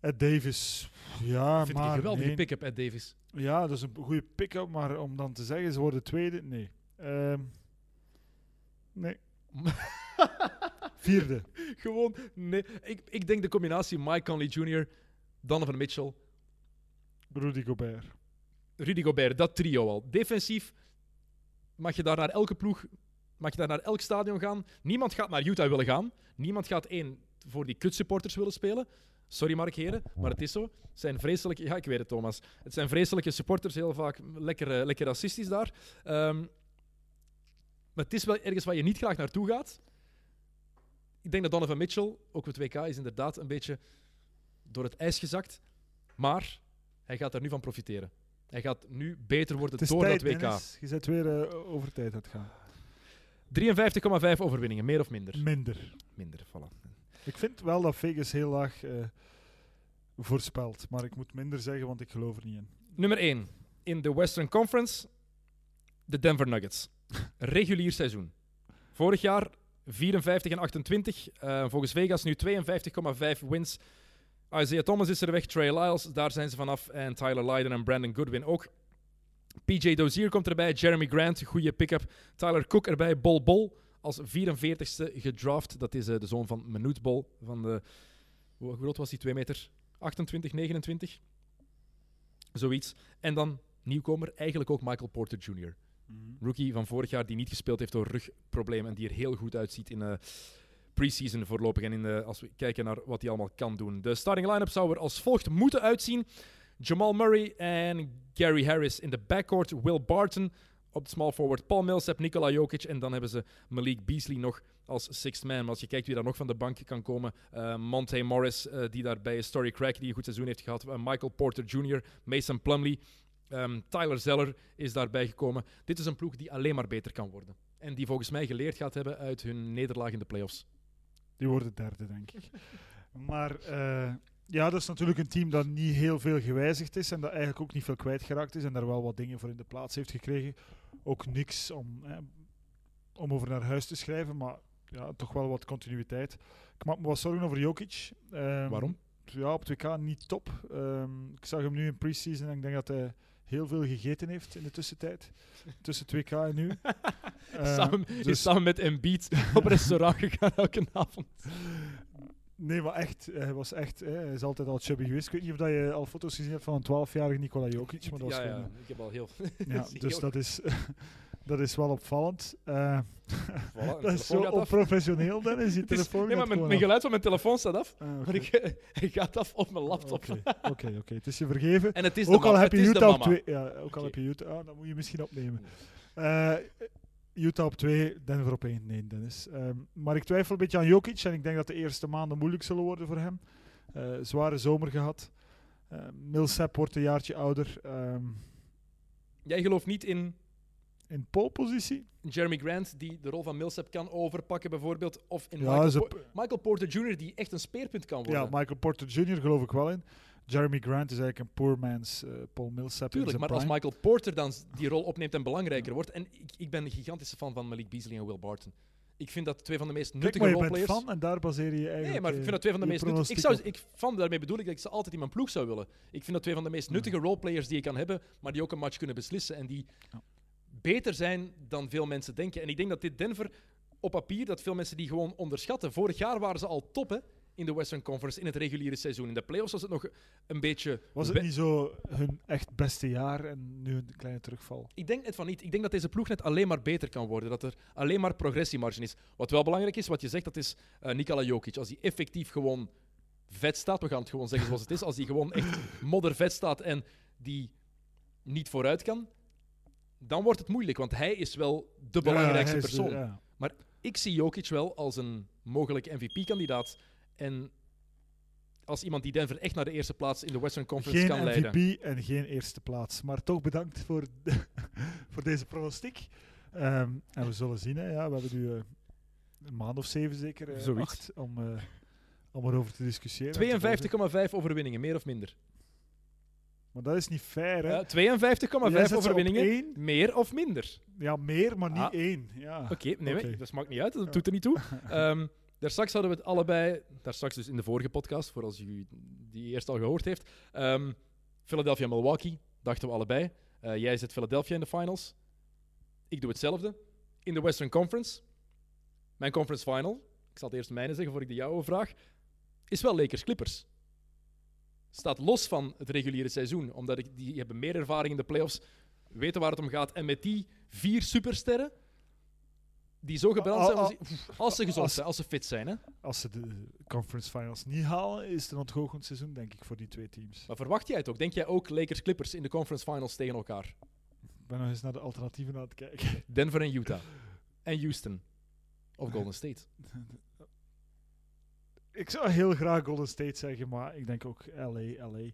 Speaker 3: Ed Davis, ja,
Speaker 1: vind
Speaker 3: maar
Speaker 1: een geweldige
Speaker 3: nee.
Speaker 1: pick-up, Ed Davis.
Speaker 3: Ja, dat is een goede pick-up, maar om dan te zeggen ze worden tweede, nee. Ehm, nee. [laughs] Vierde. [laughs]
Speaker 1: Gewoon, nee. Ik, ik denk de combinatie Mike Conley Jr., Donovan Mitchell,
Speaker 3: Rudy Gobert.
Speaker 1: Rudy Gobert, dat trio al. Defensief mag je daar naar elke ploeg, mag je daar naar elk stadion gaan. Niemand gaat naar Utah willen gaan. Niemand gaat één voor die kutsupporters willen spelen. Sorry Mark Heren, maar het is zo. Het zijn vreselijke, ja ik weet het Thomas. Het zijn vreselijke supporters, heel vaak lekker, lekker racistisch daar. Ehm, maar het is wel ergens waar je niet graag naartoe gaat. Ik denk dat Donovan Mitchell, ook het WK, is inderdaad een beetje door het ijs gezakt. Maar hij gaat daar nu van profiteren. Hij gaat nu beter worden
Speaker 3: Het is
Speaker 1: door
Speaker 3: tijd,
Speaker 1: dat WK.
Speaker 3: Dennis. Je bent weer eh, over tijd aan het gaan.
Speaker 1: 53,5 overwinningen, meer of minder?
Speaker 3: Minder.
Speaker 1: Minder, voilà.
Speaker 3: Ik vind wel dat Vegas heel laag eh, voorspelt. Maar ik moet minder zeggen, want ik geloof er niet in.
Speaker 1: Nummer 1. In de Western Conference, de Denver Nuggets. [laughs] Regulier seizoen. Vorig jaar 54 en 28. eh, volgens Vegas nu 52,5 wins. Isaiah Thomas is er weg, Trey Lyles, daar zijn ze vanaf. En Tyler Lydon en Brandon Goodwin ook. PJ Dozier komt erbij, Jeremy Grant, goede pick-up. Tyler Cook erbij, Bol Bol als 44ste gedraft. Dat is eh, de zoon van Manute Bol. Van de, hoe groot was hij? 2 meter 28, 29? Zoiets. En dan nieuwkomer, eigenlijk ook Michael Porter Jr. Rookie van vorig jaar die niet gespeeld heeft door rugproblemen en die er heel goed uitziet in eh pre-season voorlopig en in de, als we kijken naar wat hij allemaal kan doen. De starting line-up zou er als volgt moeten uitzien. Jamal Murray en Gary Harris in de backcourt. Will Barton op de small forward. Paul Millsap, Nikola Jokic. En dan hebben ze Malik Beasley nog als sixth man. Maar als je kijkt wie daar nog van de bank kan komen. eh Monte Morris, eh, die daarbij is. Story Crack, die een goed seizoen heeft gehad. eh, Michael Porter Jr., Mason Plumlee. Ehm, Tyler Zeller is daarbij gekomen. Dit is een ploeg die alleen maar beter kan worden. En die volgens mij geleerd gaat hebben uit hun nederlaag in de playoffs.
Speaker 3: Die worden derde, denk ik. [laughs] Maar eh, ja, dat is natuurlijk een team dat niet heel veel gewijzigd is en dat eigenlijk ook niet veel kwijtgeraakt is en daar wel wat dingen voor in de plaats heeft gekregen. Ook niks om, eh, om over naar huis te schrijven, maar ja, toch wel wat continuïteit. Ik maak me wat zorgen over Jokic. Ehm,
Speaker 1: Waarom?
Speaker 3: Ja, op 2K niet top. Ehm, ik zag hem nu in pre-season en ik denk dat hij heel veel gegeten heeft in de tussentijd. Tussen 2K en nu. [laughs] Eh,
Speaker 1: samen, is
Speaker 3: dus-
Speaker 1: samen met Embiid [laughs] op restaurant gegaan elke avond.
Speaker 3: Nee, maar echt, hij was echt, hè, hij is altijd al chubby geweest. Ik weet niet of dat je al foto's gezien hebt van een 12-jarige Nikola Jokic, maar dat was
Speaker 1: ja, ja, ik heb al heel...
Speaker 3: eh, ja, [laughs] dus dat is, dat is wel opvallend. Eh,
Speaker 1: Voilà, [laughs]
Speaker 3: dat is zo onprofessioneel, Dennis. Die [laughs] telefoon
Speaker 1: nee, maar mijn, geluid van mijn telefoon staat af.
Speaker 3: Ah.
Speaker 1: Maar ik, [laughs] hij gaat af op mijn laptop.
Speaker 3: Oké, oké, oké. Het is je vergeven.
Speaker 1: En het is de
Speaker 3: Ook al heb je Utah op twee. Ja, ook al heb je Utah. Ah, dan moet je misschien opnemen. Eh, Utah op 2, Denver op 1. Nee, Dennis. Ehm, maar ik twijfel een beetje aan Jokic en ik denk dat de eerste maanden moeilijk zullen worden voor hem. Eh, zware zomer gehad. Eh Millsap wordt een jaartje ouder. Ehm,
Speaker 1: Jij gelooft niet in
Speaker 3: in polepositie?
Speaker 1: Jeremy Grant, die de rol van Millsap kan overpakken bijvoorbeeld. Of in
Speaker 3: Ja,
Speaker 1: Michael,
Speaker 3: ze-
Speaker 1: Po- Michael Porter Jr., die echt een speerpunt kan worden.
Speaker 3: Ja, Michael Porter Jr. geloof ik wel in. Jeremy Grant is eigenlijk een poor man's eh, Paul Millsap
Speaker 1: Tuurlijk, maar
Speaker 3: zijn
Speaker 1: als
Speaker 3: prime.
Speaker 1: Michael Porter dan die rol opneemt en belangrijker wordt... En ik, ik ben een gigantische fan van Malik Beasley en Will Barton. Ik vind dat twee van de meest
Speaker 3: Kijk,
Speaker 1: nuttige
Speaker 3: maar je bent
Speaker 1: roleplayers...
Speaker 3: fan en daar baseer je je eigenlijk
Speaker 1: Nee, maar ik vind dat twee van de meest nuttige... Ik zou, ik, van, daarmee bedoel ik dat ik ze altijd in mijn ploeg zou willen. Ik vind dat twee van de meest nuttige roleplayers die je kan hebben, maar die ook een match kunnen beslissen en die
Speaker 3: Ja.
Speaker 1: Beter zijn dan veel mensen denken. En ik denk dat dit Denver op papier, dat veel mensen die gewoon onderschatten. Vorig jaar waren ze al top hè, in de Western Conference in het reguliere seizoen. In de playoffs was het nog een beetje...
Speaker 3: Was het niet zo hun echt beste jaar en nu een kleine terugval?
Speaker 1: Ik denk net van niet. Ik denk dat deze ploeg net alleen maar beter kan worden. Dat er alleen maar progressiemarge is. Wat wel belangrijk is, wat je zegt, dat is eh Nikola Jokic. Als hij effectief gewoon vet staat, we gaan het gewoon zeggen zoals het is. Als hij gewoon echt moddervet staat en die niet vooruit kan, dan wordt het moeilijk. Want hij is wel de belangrijkste
Speaker 3: Ja, de-
Speaker 1: persoon.
Speaker 3: ja.
Speaker 1: Ik zie Jokic wel als een mogelijk MVP-kandidaat. En als iemand die Denver echt naar de eerste plaats in de Western Conference kan
Speaker 3: Geen
Speaker 1: leiden.
Speaker 3: MVP en geen eerste plaats. Maar toch bedankt voor, de- [laughs] voor deze pronostiek. Ehm, en we zullen zien. Hè. Ja, we hebben nu eh, een maand of zeven zeker acht om, eh, om erover te discussiëren. en te volgen.
Speaker 1: 52,5 overwinningen, meer of minder?
Speaker 3: Maar dat is niet fair. Hè.
Speaker 1: Ja, 52,5
Speaker 3: Jij zet ze op
Speaker 1: overwinningen.
Speaker 3: één.
Speaker 1: Meer of minder?
Speaker 3: Ja, meer, maar niet
Speaker 1: Ah.
Speaker 3: één. Ja.
Speaker 1: Oké, nee, dat maakt niet uit, dat doet er niet toe. [laughs] Ehm daar straks hadden we het allebei, daar straks dus in de vorige podcast, voor als u die eerst al gehoord heeft. Ehm, Philadelphia Milwaukee, dachten we allebei. Eh, jij zet Philadelphia in de finals. Ik doe hetzelfde. In de Western Conference, mijn conference final. Ik zal het eerst mijne zeggen voor ik de jouwe vraag, is wel Lakers Clippers. Staat los van het reguliere seizoen, omdat ik, die hebben meer ervaring in de playoffs, weten waar het om gaat. En met die vier supersterren, die zo gebrand zijn, als, ze gezond
Speaker 3: Als-
Speaker 1: zijn, als ze fit zijn. Hè?
Speaker 3: Als ze de conference finals niet halen, is het een ontgoocheld seizoen, denk ik, voor die twee teams.
Speaker 1: Maar verwacht jij het ook? Denk jij ook Lakers Clippers in de conference finals tegen elkaar?
Speaker 3: Ik ben nog eens naar de alternatieven aan het kijken.
Speaker 1: Denver en Utah. En Houston. Of Golden State. [laughs]
Speaker 3: Ik zou heel graag Golden State zeggen, maar ik denk ook LA, LA.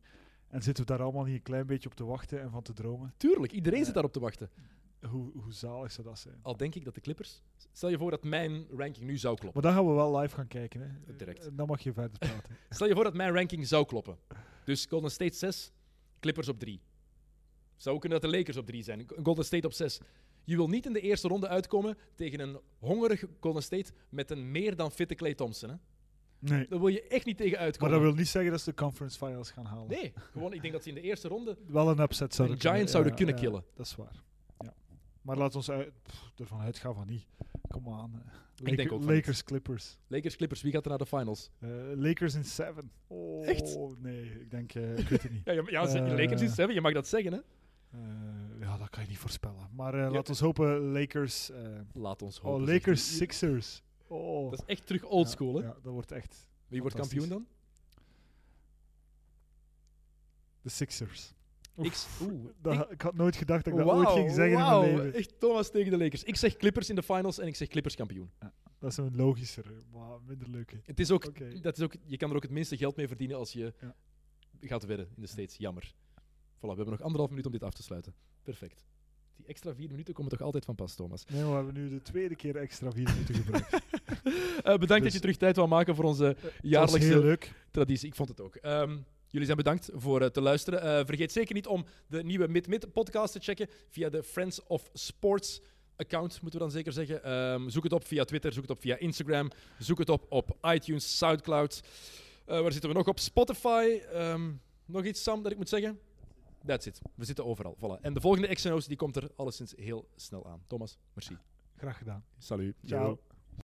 Speaker 3: En zitten we daar allemaal niet een klein beetje op te wachten en van te dromen?
Speaker 1: Tuurlijk, iedereen zit daarop te wachten.
Speaker 3: Hoe, hoe zalig zou dat zijn?
Speaker 1: Al denk ik dat de Clippers... Stel je voor dat mijn ranking nu zou kloppen.
Speaker 3: Maar dan gaan we wel live gaan kijken. Hè.
Speaker 1: Direct.
Speaker 3: En dan mag je verder praten. [laughs]
Speaker 1: Stel je voor dat mijn ranking zou kloppen. Dus Golden State 6, Clippers op 3. Zou kunnen dat de Lakers op 3 zijn. Golden State op 6. Je wil niet in de eerste ronde uitkomen tegen een hongerig Golden State met een meer dan fitte Clay Thompson. Hè?
Speaker 3: Nee.
Speaker 1: Daar wil je echt niet tegen
Speaker 3: Maar
Speaker 1: uitkomen.
Speaker 3: dat wil niet zeggen dat ze de conference finals gaan halen.
Speaker 1: Nee, gewoon ik denk dat ze in de eerste ronde...
Speaker 3: Wel een upset zouden
Speaker 1: Een Giants zouden kunnen killen.
Speaker 3: Dat is waar. Ja. Maar laat ons uit, pff, ervan uitgaan van niet. Kom aan. hè.
Speaker 1: denk
Speaker 3: Laker-
Speaker 1: ook van niet.
Speaker 3: Lakers, Clippers.
Speaker 1: Lakers, Clippers, wie gaat er naar de finals?
Speaker 3: Eh, Lakers in 7. Oh,
Speaker 1: Echt?
Speaker 3: Nee, ik denk, eh, ik weet het niet. [laughs]
Speaker 1: Ja, ja, ja ze-
Speaker 3: Eh.
Speaker 1: Lakers is 7, je mag dat zeggen hè.
Speaker 3: Eh, ja, dat kan je niet voorspellen. Maar eh, laat ons hopen, Lakers. eh,
Speaker 1: Laat ons
Speaker 3: oh,
Speaker 1: hopen.
Speaker 3: Lakers
Speaker 1: zegt hij.
Speaker 3: Sixers. Oh.
Speaker 1: Dat is echt terug oldschool hè.
Speaker 3: Ja, ja, dat wordt echt
Speaker 1: Wie wordt kampioen dan?
Speaker 3: de Sixers.
Speaker 1: Ik, oeh,
Speaker 3: Dat, ik, had nooit gedacht dat ik dat ooit ging zeggen in mijn leven.
Speaker 1: Echt Thomas tegen de Lakers. Ik zeg Clippers in de finals en ik zeg Clippers kampioen.
Speaker 3: Dat is een logischer, maar minder leuke.
Speaker 1: Het is ook, dat is ook, je kan er ook het minste geld mee verdienen als je
Speaker 3: Ja.
Speaker 1: gaat wedden in de States. Jammer. Voilà, we hebben nog anderhalf minuut om dit af te sluiten. Perfect. Die extra vier minuten komen toch altijd van pas, Thomas.
Speaker 3: Nee, maar we hebben nu de tweede keer extra vier minuten [laughs] gebruikt.
Speaker 1: Eh, bedankt dat
Speaker 3: Dus-
Speaker 1: je terug tijd wil maken voor onze
Speaker 3: was
Speaker 1: jaarlijkse
Speaker 3: heel leuk.
Speaker 1: traditie. Ik vond het ook. Ehm, jullie zijn bedankt voor het te luisteren. Eh, vergeet zeker niet om de nieuwe Mid-Mid podcast te checken via de Friends of Sports account, moeten we dan zeker zeggen. Ehm, zoek het op via Twitter, zoek het op via Instagram, zoek het op op iTunes, Soundcloud. Eh, waar zitten we nog op? Spotify. Ehm, nog iets, Sam, dat ik moet zeggen? That's it. We zitten overal. Voilà. En de volgende XNO's die komt er alleszins heel snel aan. Thomas, merci.
Speaker 3: Graag gedaan.
Speaker 1: Salut.
Speaker 3: Ciao.